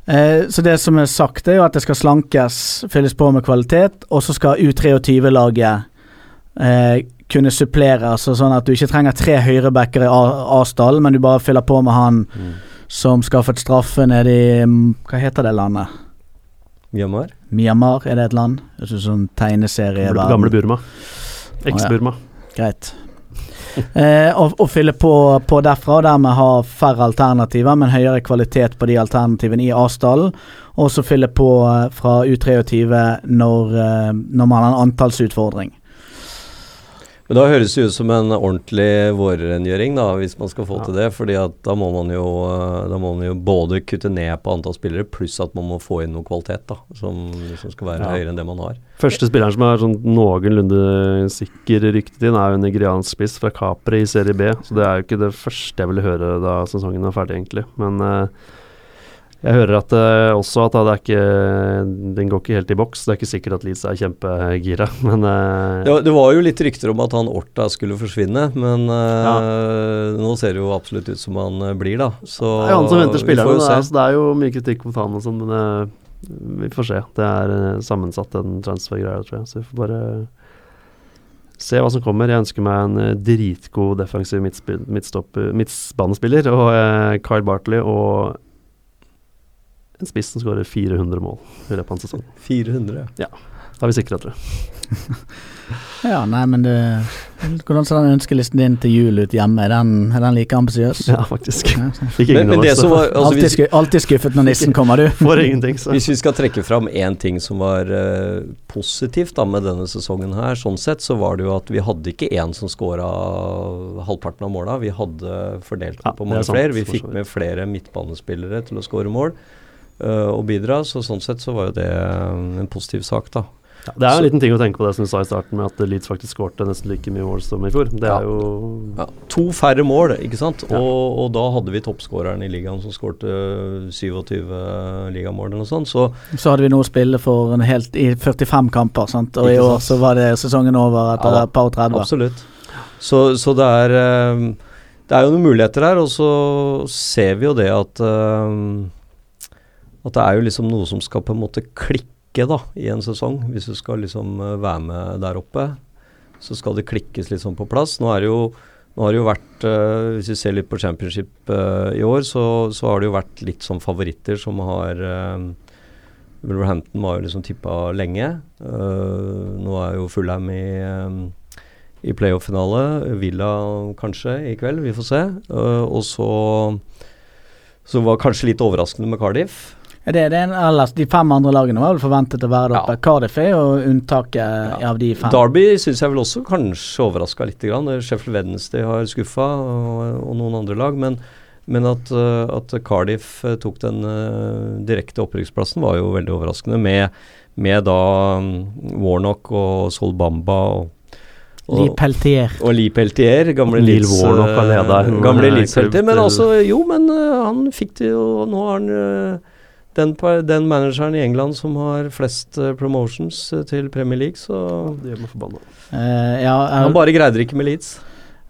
S5: Eh, så det som er sagt, er jo at det skal slankes, fylles på med kvalitet, og så skal U23-laget eh, kunne supplere, altså sånn at du ikke trenger tre høyrebacker i A- A-stall, men du bare fyller på med han som skaffet straffe nede i mm, Hva heter det landet?
S4: Myanmar?
S5: Myanmar, er det et land? Det er sånn tegneserie
S3: Gamle, gamle Burma. Eks-Burma.
S5: Greit. (laughs) Eh, og, og fylle på, på derfra, og dermed ha færre alternativer, men høyere kvalitet på de alternativene i A-stallen. Og så fylle på eh, fra U23 når, eh, når man har en antallsutfordring.
S4: Men da høres det ut som en ordentlig vårrengjøring, da, hvis man skal få til det. fordi da må man jo eh, Da må man jo både kutte ned på antall spillere, pluss at man må få inn noe kvalitet, da. Som som skal være
S3: Ja.
S4: høyere enn det man har.
S3: Første spilleren som er sånn noenlunde sikker ryktet inn, er jo en nigeriansk spiss fra Capri i serie B. Så det er jo ikke det første jeg ville høre da sesongen er ferdig, egentlig. Men eh, jeg hører at uh, også at det er ikke Den går ikke helt i boks. Det er ikke sikkert at Leeds er kjempegira, (laughs) men uh,
S4: Det, var- det var jo litt rykter om at han Orta skulle forsvinne, men ja. nå ser det jo absolutt ut som han eh, blir, da. Så
S3: det er han som venter spillerne.
S4: se.
S3: Så det er jo mye kritikk mot han og sånn, men eh, vi får se. Det er eh, sammensatt, den transfer-greia, tror jeg. Så vi får bare se hva som kommer. Jeg ønsker meg en eh, dritgod defensiv midtbanespiller og eh, Kyle Bartley og en spiss som skårer 400 mål i løpet av en sesong.
S4: 400.
S3: ja Da er vi sikra, tror jeg. (laughs)
S5: Ja, nei, men det Hvordan ser den ønskelisten din til jul ut hjemme? Er den, er den like ambisiøs?
S3: Ja, faktisk.
S5: Ja,
S4: Men, men det som var altså,
S5: alltid, sku, alltid skuffet når nissen kommer, du. (laughs)
S3: For ingenting, så.
S4: hvis vi skal trekke fram én ting som var uh, positivt da med denne sesongen her, sånn sett, så var det jo at vi hadde ikke én som scora halvparten av måla. Vi hadde fordelt
S3: Ja,
S4: på mange flere. Vi fikk med flere midtbanespillere til å score mål eh, og bidra, så sånn sett så var jo det eh, en positiv sak, da.
S3: Ja, det er en liten ting å tenke på det som du sa i starten, med at Leeds faktisk skårte nesten like mye mål som i fjor. Det
S4: Ja.
S3: er jo
S4: Ja, to færre mål, ikke sant?
S3: Ja.
S4: Og, og da hadde vi toppskåreren i ligaen som skårte 27 ligamål eller noe sånt. Så
S5: Så hadde vi noe å spille for en helt i 45 kamper, sant? og i år så var det sesongen over etter
S4: Ja
S5: et par og 30.
S4: absolutt. Så, så det er eh, Det er jo noen muligheter her, og så ser vi jo det at eh, At det er jo liksom noe som skal på en måte klikke da i en sesong. Hvis du skal liksom eh, være med der oppe, så skal det klikkes liksom på plass. Nå er det jo nå har det jo vært, uh, Hvis vi ser litt på championship uh, i år, så, så har det jo vært litt sånn favoritter som har uh, Wolverhampton var jo liksom tippa lenge. Uh, nå er jo Fulham i, um, i playoff-finale. Villa kanskje i kveld, vi får se. Og så så var kanskje litt overraskende med Cardiff.
S5: Ja, det, det er ellers, de fem andre lagene var vel forventet å være der oppe.
S4: Ja.
S5: Cardiff er jo unntaket
S4: Ja.
S5: av de fem.
S4: Derby syns jeg vel også kanskje overraska litt. Grann. Sheffield Wednesday har skuffa, og, og noen andre lag. Men, men at, eh, at Cardiff eh, tok den eh, direkte opprykksplassen, var jo veldig overraskende. Med, med da mm, Warnock og Sol Bamba og,
S5: Lee Peltier.
S4: og Lee Peltier, gamle Leeds-helter.
S3: klubb
S4: Men altså, jo, men uh, han fikk det jo Nå har han eh, den, den manageren i England som har flest eh, promotions eh, til Premier League, så
S3: Det gjør meg forbanna.
S5: Uh, ja, uh,
S4: Han bare greide det ikke med Leeds.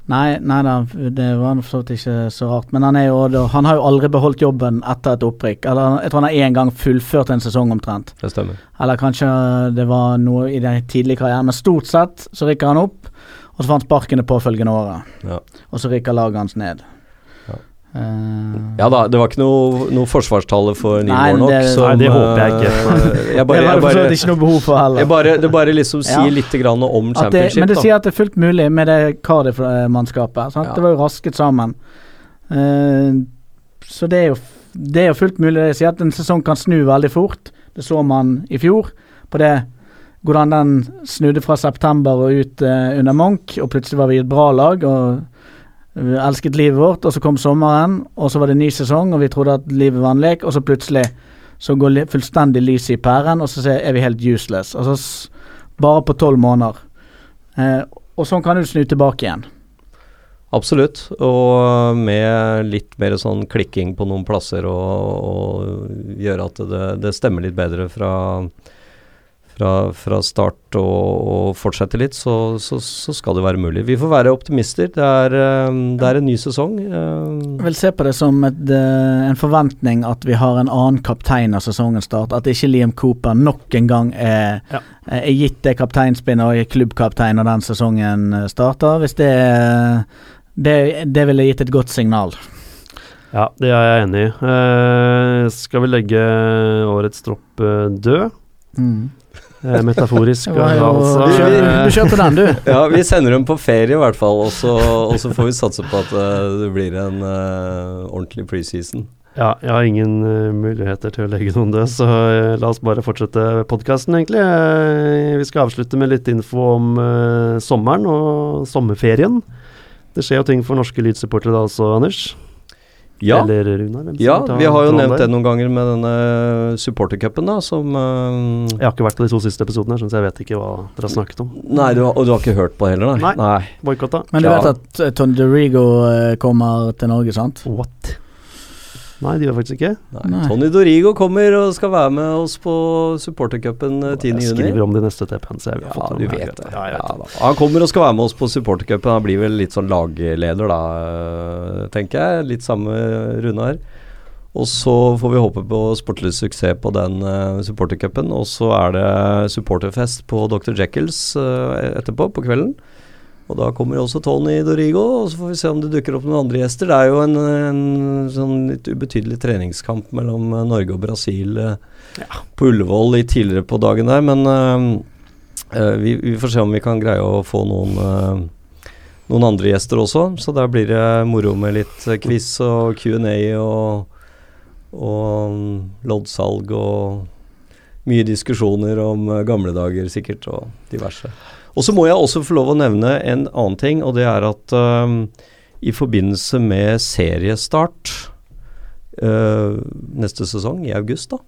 S5: Nei, nei da, det var for så vidt ikke så rart. Men han, er jo, han har jo aldri beholdt jobben etter et opprykk. Eller jeg tror han har én gang fullført en sesong omtrent.
S4: Det stemmer.
S5: Eller kanskje det var noe i den tidlige karrieren. Men stort sett så rykker han opp, og så får han sparken det påfølgende året.
S4: Ja.
S5: Og så rykker laget hans ned. Eh,
S4: Ja da, det var ikke noe, noe forsvarstale for Neil nok.
S5: Det, som,
S3: Nei, det håper jeg ikke. (laughs)
S4: jeg bare, (laughs)
S5: det var det for så vidt ikke noe behov for heller.
S4: jeg bare, det bare liksom
S5: Ja.
S4: sier litt grann om
S5: At det,
S4: championship,
S5: men det
S4: da.
S5: sier at det er fullt mulig med det Cardiff-mannskapet.
S4: Ja.
S5: Det var jo rasket sammen. Uh, så det er, jo, det er jo fullt mulig. Det sier at en sesong kan snu veldig fort. Det så man i fjor. På det hvordan den snudde fra september og ut uh, under Munch, og plutselig var vi et bra lag og vi elsket livet vårt. Og så kom sommeren, og så var det ny sesong, og vi trodde at livet var en lek, og så plutselig så går fullstendig lyset i pæren, og så er vi helt useless. Altså bare på tolv måneder. Eh, og sånn kan du snu tilbake igjen.
S4: Absolutt. Og med litt mer sånn klikking på noen plasser og, og gjøre at det, det stemmer litt bedre fra, fra, fra start og, og fortsette litt, så, så, så skal det være mulig. Vi får være optimister. Det er, eh, det er en ny sesong. eh,
S5: Jeg vil se på det som et, eh, en forventning at vi har en annen kaptein av sesongen start. At ikke Liam Cooper nok en gang er,
S3: Ja.
S5: er gitt det kapteinspinnet og er klubbkaptein når den sesongen eh, starter. Hvis det det, det ville gitt et godt signal.
S3: Ja, det er jeg enig i. Eh, skal vi legge årets tropp eh, død? Eh, metaforisk. (laughs)
S5: Jo,
S3: altså.
S5: du, kjørte, du kjørte den, du. (laughs)
S4: Ja, vi sender dem på ferie i hvert fall, og så, og så får vi satse på at eh, det blir en uh, ordentlig preseason.
S3: Ja, jeg har ingen uh, muligheter til å legge noen død, så uh, la oss bare fortsette podkasten, egentlig. Uh, vi skal avslutte med litt info om eh, sommeren og sommerferien. Det skjer jo ting for norske Leeds-supportere da også, Anders.
S4: Ja,
S3: Eller Runar.
S4: ja vi har jo nevnt
S3: der?
S4: det noen ganger med denne supportercupen, da, som uh,
S3: Jeg har ikke vært på de to siste episodene, så jeg vet ikke hva dere har snakket om.
S4: Nei, du har, og du har ikke hørt på det heller, nei?
S3: Nei. Boikotta.
S5: Men du
S4: Ja.
S5: vet at eh, Tony DeRigo eh, kommer til Norge, sant?
S3: What? Nei, de gjør faktisk ikke.
S4: Nei.
S5: Nei.
S4: Tony Dorigo kommer og skal være med oss på supportercupen eh, 10.
S3: Jeg skriver om det i neste TP-en, så jeg vil
S4: Ja,
S3: fått
S4: du vet det.
S3: Ja, jeg vet
S4: Ja. Han kommer og skal være med oss på supportercupen. Han blir vel litt sånn lagleder, da, øh, tenker jeg. Litt samme Runar. Og så får vi håpe på sportlig suksess på den uh, supportercupen. Og så er det supporterfest på Dr. Jekylls uh, etterpå, på kvelden. Og da kommer også Tony Dorigo, og så får vi se om det dukker opp noen andre gjester. Det er jo en, en sånn litt ubetydelig treningskamp mellom eh, Norge og Brasil ja. på Ullevål litt tidligere på dagen der, men eh, eh, vi, vi får se om vi kan greie å få noen eh, noen andre gjester også, så der blir det moro med litt eh, quiz og Q&A og, og mm, loddsalg og mye diskusjoner om eh, gamle dager sikkert, og diverse. Og så må jeg også få lov å nevne en annen ting, og det er at um, i forbindelse med seriestart uh, neste sesong, i august, da,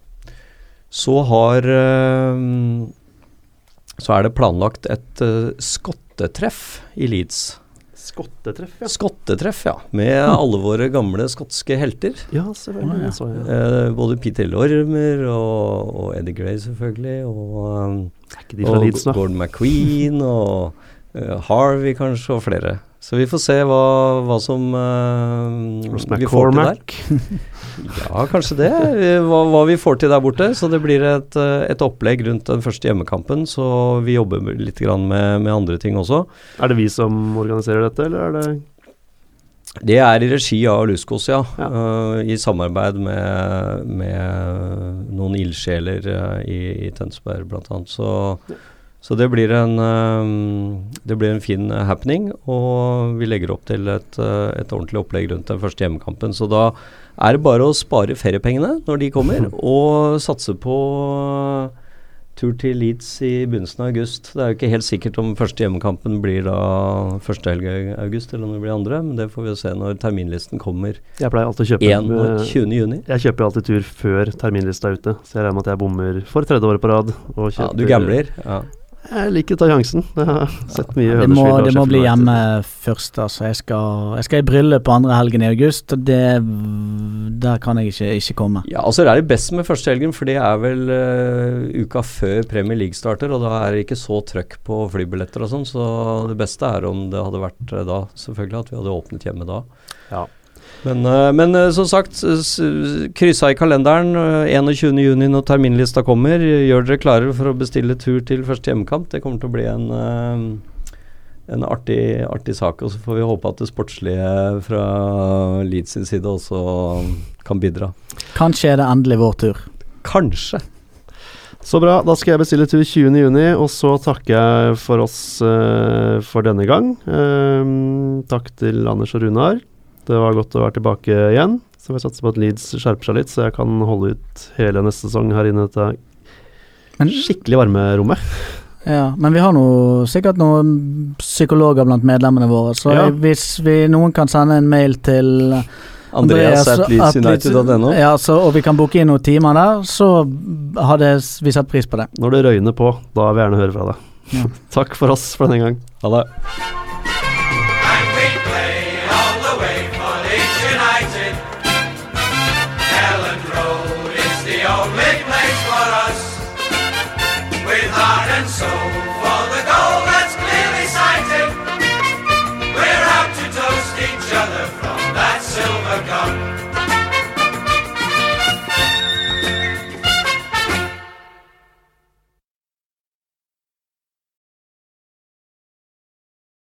S4: så har uh, Så er det planlagt et uh, skottetreff i Leeds.
S3: Skottetreff, ja.
S4: Skottetreff, ja. Med alle våre gamle skotske helter.
S3: Ja, selvfølgelig.
S5: Å, ja.
S3: så
S4: ja. Både Peter Lormer og, og Eddie Gray, selvfølgelig. Og, um,
S3: Er ikke de fra
S4: og
S3: dit?
S4: Gordon McQueen og uh, Harvey, kanskje, og flere. Så vi får se hva, hva som
S3: uh,
S4: vi får til der. (laughs) Ja, kanskje det. Hva, hva vi får til der borte. Så det blir et, eh, et opplegg rundt den første hjemmekampen. Så vi jobber litt grann med, med andre ting også.
S3: Er det vi som organiserer dette, eller er det
S4: Det er i regi av Luskos, ja.
S3: Ja.
S4: Uh, I samarbeid med, med noen ildsjeler uh, i, i Tønsberg bl.a. Så, så det blir en um, Det blir en fin happening, og vi legger opp til et, uh, et ordentlig opplegg rundt den første hjemmekampen. Så da er det bare å spare feriepengene når de kommer, (laughs) og satse på tur til Leeds i begynnelsen av august. Det er jo ikke helt sikkert om første hjemmekampen blir da første helg i august, eller om det blir andre, men det får vi jo se når terminlisten kommer
S3: Jeg pleier alltid å kjøpe eh,
S4: 21. juni.
S3: Jeg kjøper alltid tur før terminlista er ute, så jeg regner med at jeg bommer for tredje året på rad.
S4: Ja, du gambler? Ja.
S3: Jeg liker å ta sjansen. Jeg har sett mye
S5: Det må, det må bli hjemme først, altså. Jeg skal, jeg skal i bryllup på andre helgen i august, og det Der kan jeg ikke, ikke komme.
S4: Ja, altså det er det best med første helgen, for det er vel uh, uka før Premier League starter, og da er det ikke så trøkk på flybilletter og sånn, så det beste er om det hadde vært eh, da, selvfølgelig, at vi hadde åpnet hjemme da.
S3: Ja.
S4: Men, eh, men eh, som sagt, kryssa i kalenderen eh, 21.6 når terminlista kommer. Gjør dere klare for å bestille tur til første hjemmekamp. Det kommer til å bli en, eh, en artig, artig sak. Og så får vi håpe at det sportslige fra Leeds sin side også kan bidra.
S5: Kanskje er det endelig vår tur.
S4: Kanskje.
S3: Så bra. Da skal jeg bestille tur 20.6, og så takker jeg for oss uh, for denne gang. Uh, takk til Anders og Runar. Det var godt å være tilbake igjen. Så vi satser på at Leeds skjerper seg litt, så jeg kan holde ut hele neste sesong her inne i dette
S5: Men,
S3: skikkelig varme rommet.
S5: ja, men vi har noe, sikkert noen psykologer blant medlemmene våre, så
S3: Ja.
S5: hvis vi, noen kan sende en mail til
S4: Andreas at
S5: at
S4: leedsunited.no.
S5: Ja, så, og vi kan booke inn noen timer der, så hadde vi satt pris på det.
S3: Når det røyner på, da vil jeg gjerne høre fra deg.
S5: Ja. (laughs)
S3: Takk for oss for denne gang.
S4: Ha det.